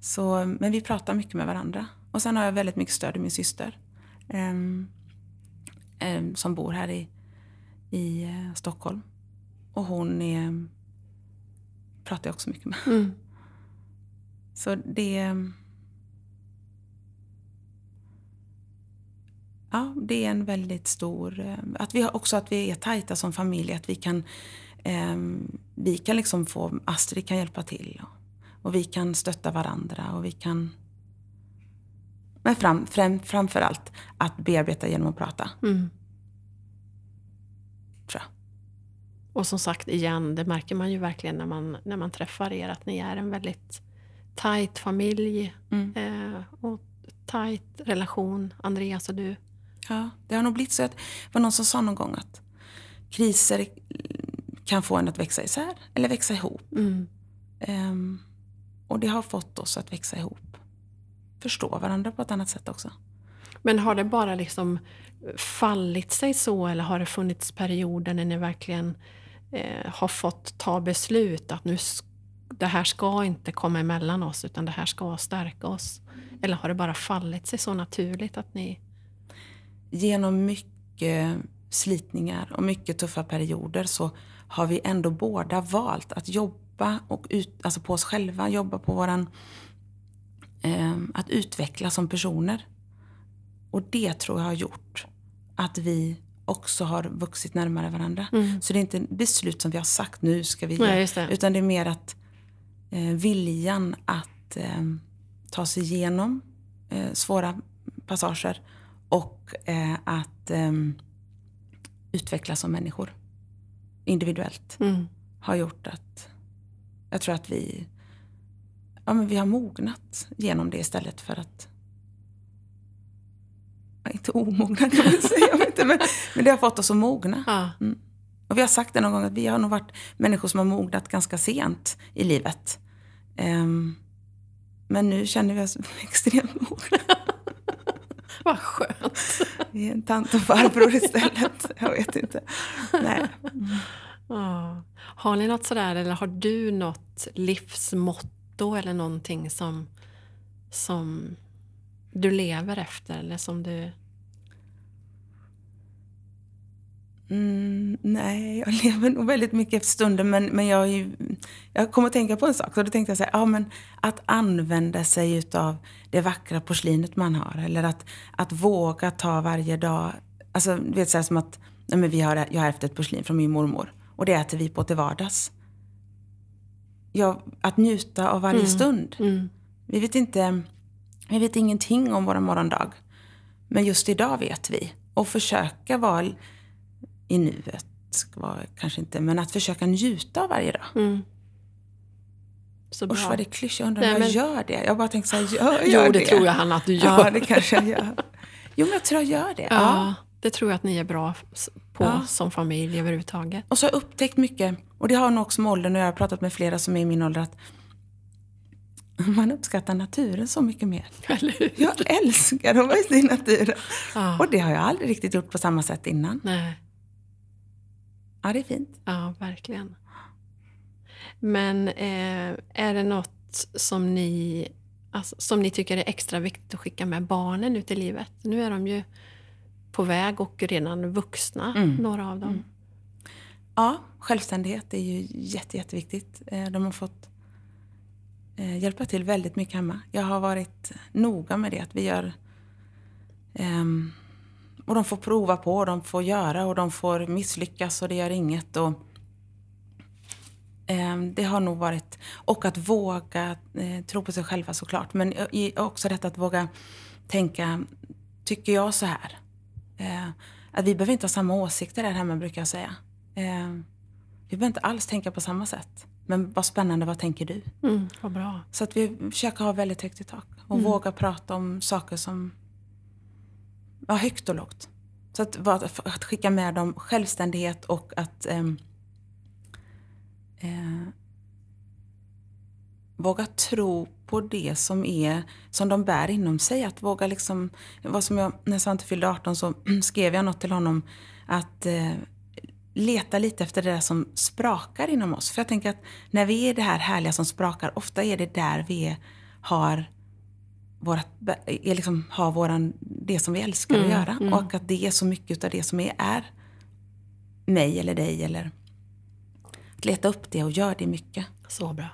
Så, men vi pratar mycket med varandra. Och sen har jag väldigt mycket stöd i min syster. ehm, som bor här i, i eh, Stockholm. Och hon är, pratar jag också mycket med. Mm. Så det... Ja, det är en väldigt stor... eh, Att vi har också att vi är tajta som familj. Att vi kan, eh, vi kan liksom få... Astrid kan hjälpa till. Och, och vi kan stötta varandra och vi kan... Men fram, fram, framför allt att bearbeta genom att prata, Mm. tror jag. Och som sagt igen, det märker man ju verkligen när man, när man träffar er att ni är en väldigt tajt familj Mm. eh, och tajt relation, Andreas och du. Ja, det har nog blivit så att det var någon som sa någon gång att kriser kan få en att växa isär eller växa ihop. Mm. Ehm, och det har fått oss att växa ihop. Förstå varandra på ett annat sätt också. Men har det bara liksom fallit sig så eller har det funnits perioder när ni verkligen eh, har fått ta beslut att nu det här ska inte komma emellan oss utan det här ska stärka oss? Eller har det bara fallit sig så naturligt att ni... Genom mycket slitningar och mycket tuffa perioder så har vi ändå båda valt att jobba och ut, alltså på oss själva, jobba på våran... Eh, att utvecklas som personer. Och det tror jag har gjort att vi också har vuxit närmare varandra. Så det är inte beslut som vi har sagt nu ska vi Nej, det. Utan det är mer att eh, viljan att eh, ta sig igenom eh, svåra passager och eh, att eh, utvecklas som människor individuellt Mm. har gjort att jag tror att vi, ja, men vi har mognat genom det istället för att inte omogna kan man säga, jag vet inte, men, men det har fått oss att mogna. Ja. Och vi har sagt det någon gång att vi har nog varit människor som har mognat ganska sent i livet. Ehm, men nu känner vi oss extremt mogna. Vad skönt. Vi är en tant och farbror istället. Jag vet inte. Nej. Ja. Har ni något sådär, eller har du något livsmotto eller någonting som, som du lever efter eller som du... Mm, nej, jag lever nog väldigt mycket efter stunden. Men, men jag, ju, jag kommer att tänka på en sak. Så då tänkte jag så här, ja, men att använda sig utav det vackra porslinet man har. Eller att, att våga ta varje dag. Alltså, du vet så här som att nej, men vi har, jag har ärvt ett porslin från min mormor. Och det äter vi på till vardags. Ja, att njuta av varje stund. Mm. Vi vet inte, vi vet ingenting om vår morgondag. Men just idag vet vi. Och försöka vara i nuet, vara, kanske inte, men att försöka njuta av varje dag. Mm. Så bra. Usch vad det är klyschigt, jag undrar Nej, om jag men- gör det. Jag bara tänker så här, gör Jo, jag det, det? tror jag Hanna att du gör. Ja, det kanske jag gör. Jo, men jag tror jag gör det. Ja, Ja. det tror jag att ni är bra på Ja. som familj överhuvudtaget. Och så har jag upptäckt mycket, och det har nog också med åldern och jag har pratat med flera som är i min ålder, att man uppskattar naturen så mycket mer. Jag älskar att vara ute i naturen. Ja. Och det har jag aldrig riktigt gjort på samma sätt innan. Nej, Ja, det är fint. ja verkligen. Men eh, är det något som ni, alltså, som ni tycker är extra viktigt att skicka med barnen ut i livet? Nu är de ju på väg och redan vuxna, Mm. några av dem. Ja, självständighet är ju jätte, jätteviktigt. Eh, De har fått eh, hjälpa till väldigt mycket hemma. Jag har varit noga med det, att vi gör... ehm, och de får prova på, och de får göra och de får misslyckas och det gör inget. Och, ehm, det har nog varit... Och att våga eh, tro på sig själva såklart. Men i- också detta att våga tänka, tycker jag så här? Eh, att vi behöver inte ha samma åsikter där hemma brukar jag säga. Eh, vi behöver inte alls tänka på samma sätt. Men vad spännande, vad tänker du? Mm, vad bra. Så att vi försöker ha väldigt högt i tak och Mm. våga prata om saker som ja, högt och lågt. Så att, att skicka med dem självständighet och att eh, eh, våga tro på det som är som de bär inom sig. Att våga liksom, vad som jag, när Svante fyllde 18 så skrev jag något till honom att eh, leta lite efter det där som sprakar inom oss. För jag tänker att när vi är det här härliga som sprakar, ofta är det där vi är, har vårat, är liksom, har våran, det som vi älskar Mm, att göra. mm. Och att det är så mycket av det som är, är mig eller dig. Eller att leta upp det och göra det mycket. Så bra.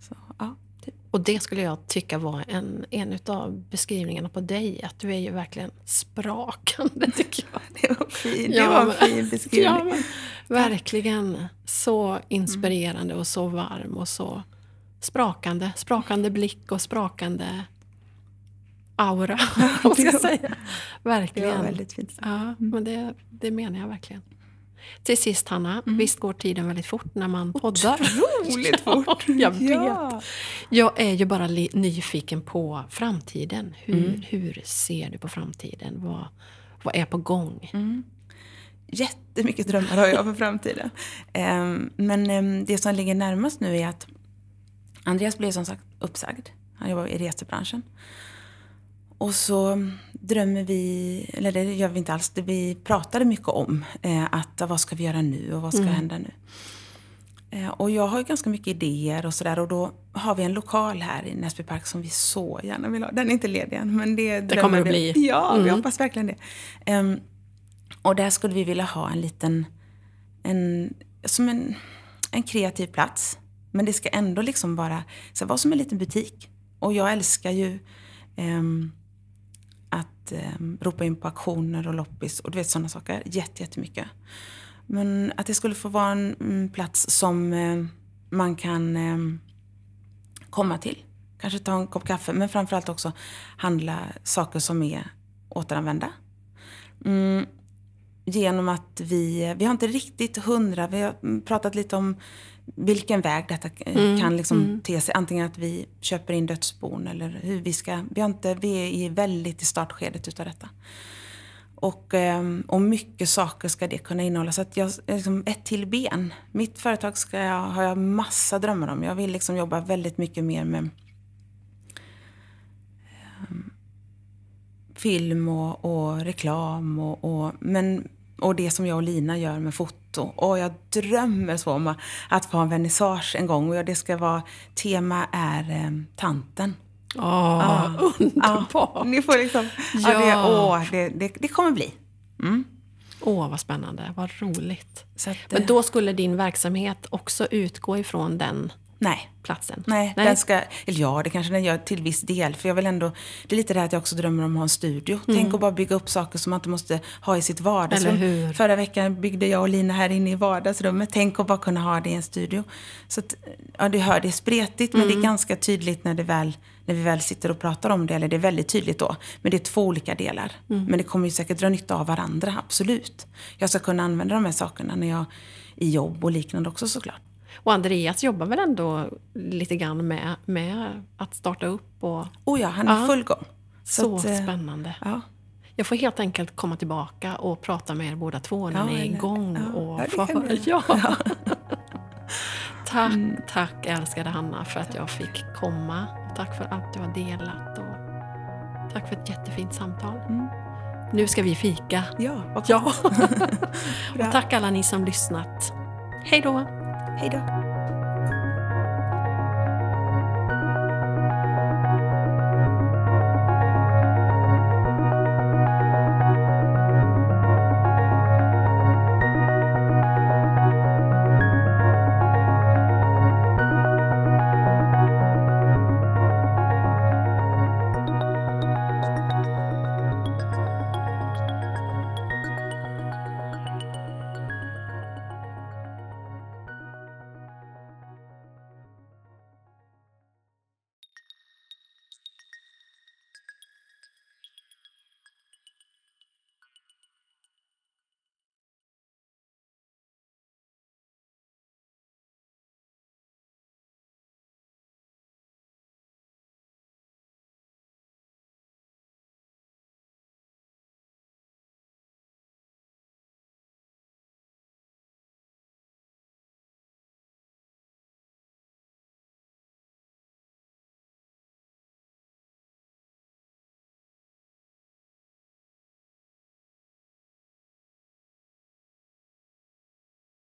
Så, ja, typ. Och det skulle jag tycka var en, en av beskrivningarna på dig. Att du är ju verkligen sprakande tycker jag. Det var, fin, det Ja, var en fin beskrivning. Ja, men, verkligen så inspirerande och så varm och så sprakande. Sprakande blick och sprakande aura. Vad ska jag säga? det Verkligen. var väldigt fint. Ja, men det, det menar jag verkligen. Till sist Hanna, visst går tiden väldigt fort när man poddar? Otroligt fort. jag vet. Ja. Jag är ju bara nyfiken på framtiden. Hur, Mm. hur ser du på framtiden? Vad, vad är på gång? Mm. Jättemycket drömmar har jag för framtiden. Ehm, men ehm, det som ligger närmast nu är att Andreas blev som sagt uppsagd. Han jobbar i resebranschen. Och så drömmer vi, eller det gör vi inte alls, det vi pratade mycket om eh, att vad ska vi göra nu och vad ska Mm. hända nu? Eh, och jag har ju ganska mycket idéer och sådär och då har vi en lokal här i Näsby Park som vi så gärna vill ha. Den är inte ledig än men det, Det kommer vi- bli. Ja, vi Mm. hoppas verkligen det. Ehm, och där skulle vi vilja ha en liten, en, som en, en kreativ plats. Men det ska ändå liksom vara, så vara som en liten butik. Och jag älskar ju ehm, att ehm, ropa in på auktioner och loppis och du vet sådana saker. Jätte, jättemycket. Men att det skulle få vara en mm, plats som eh, man kan eh, komma till. Kanske ta en kopp kaffe, men framförallt också handla saker som är återanvända. Mm, genom att vi, vi har inte riktigt hundra, vi har mm, pratat lite om vilken väg detta Mm, kan liksom mm. te sig. Antingen att vi köper in dödsbon eller hur vi ska, vi, har inte, vi är i väldigt i startskedet utav detta. Och, ehm, och mycket saker ska det kunna innehålla. Så att jag, liksom, ett till ben. Mitt företag ska jag, har jag massa drömmar om. Jag vill liksom jobba väldigt mycket mer med ehm, film och, och reklam och, och, men, och det som jag och Lina gör med foto. Och jag drömmer så om att, få ha en vernissage en gång. Och det ska vara, tema är ehm, tanten. Åh, underbart! Ja, ni får liksom, ja. Ja. det, åh, det, det, det kommer bli. Mm. Åh, vad spännande. Vad roligt. Att, Men eh, då skulle din verksamhet också utgå ifrån den nej. platsen? Nej, Nej. Den ska, eller ja, det kanske den gör till viss del. För jag vill ändå, det är lite det här att jag också drömmer om att ha en studio. Tänk att bara bygga upp saker som man inte måste ha i sitt vardagsrum. Mm. Förra veckan byggde jag och Lina här inne i vardagsrummet. Tänk att bara kunna ha det i en studio. Så att, ja, du hör, det är spretigt men Mm. det är ganska tydligt när, det väl, när vi väl sitter och pratar om det. Eller det är väldigt tydligt då. Men det är två olika delar. Mm. Men det kommer ju säkert dra nytta av varandra, absolut. Jag ska kunna använda de här sakerna när jag i jobb och liknande också såklart. Och Andreas jobbar väl ändå lite grann med, med att starta upp och Oh ja, han är Ja. full gång. så, att, eh, spännande. Ja. Jag får helt enkelt komma tillbaka och prata med er båda två när Ja, ni är igång. ja. och Ja, du ja. Tack, Mm. tack älskade Hanna för att jag fick komma. Tack för allt du har delat och tack för ett jättefint samtal. Mm. Nu ska vi fika. Ja, vad Ja. Och tack alla ni som lyssnat. Hej då! Hej då.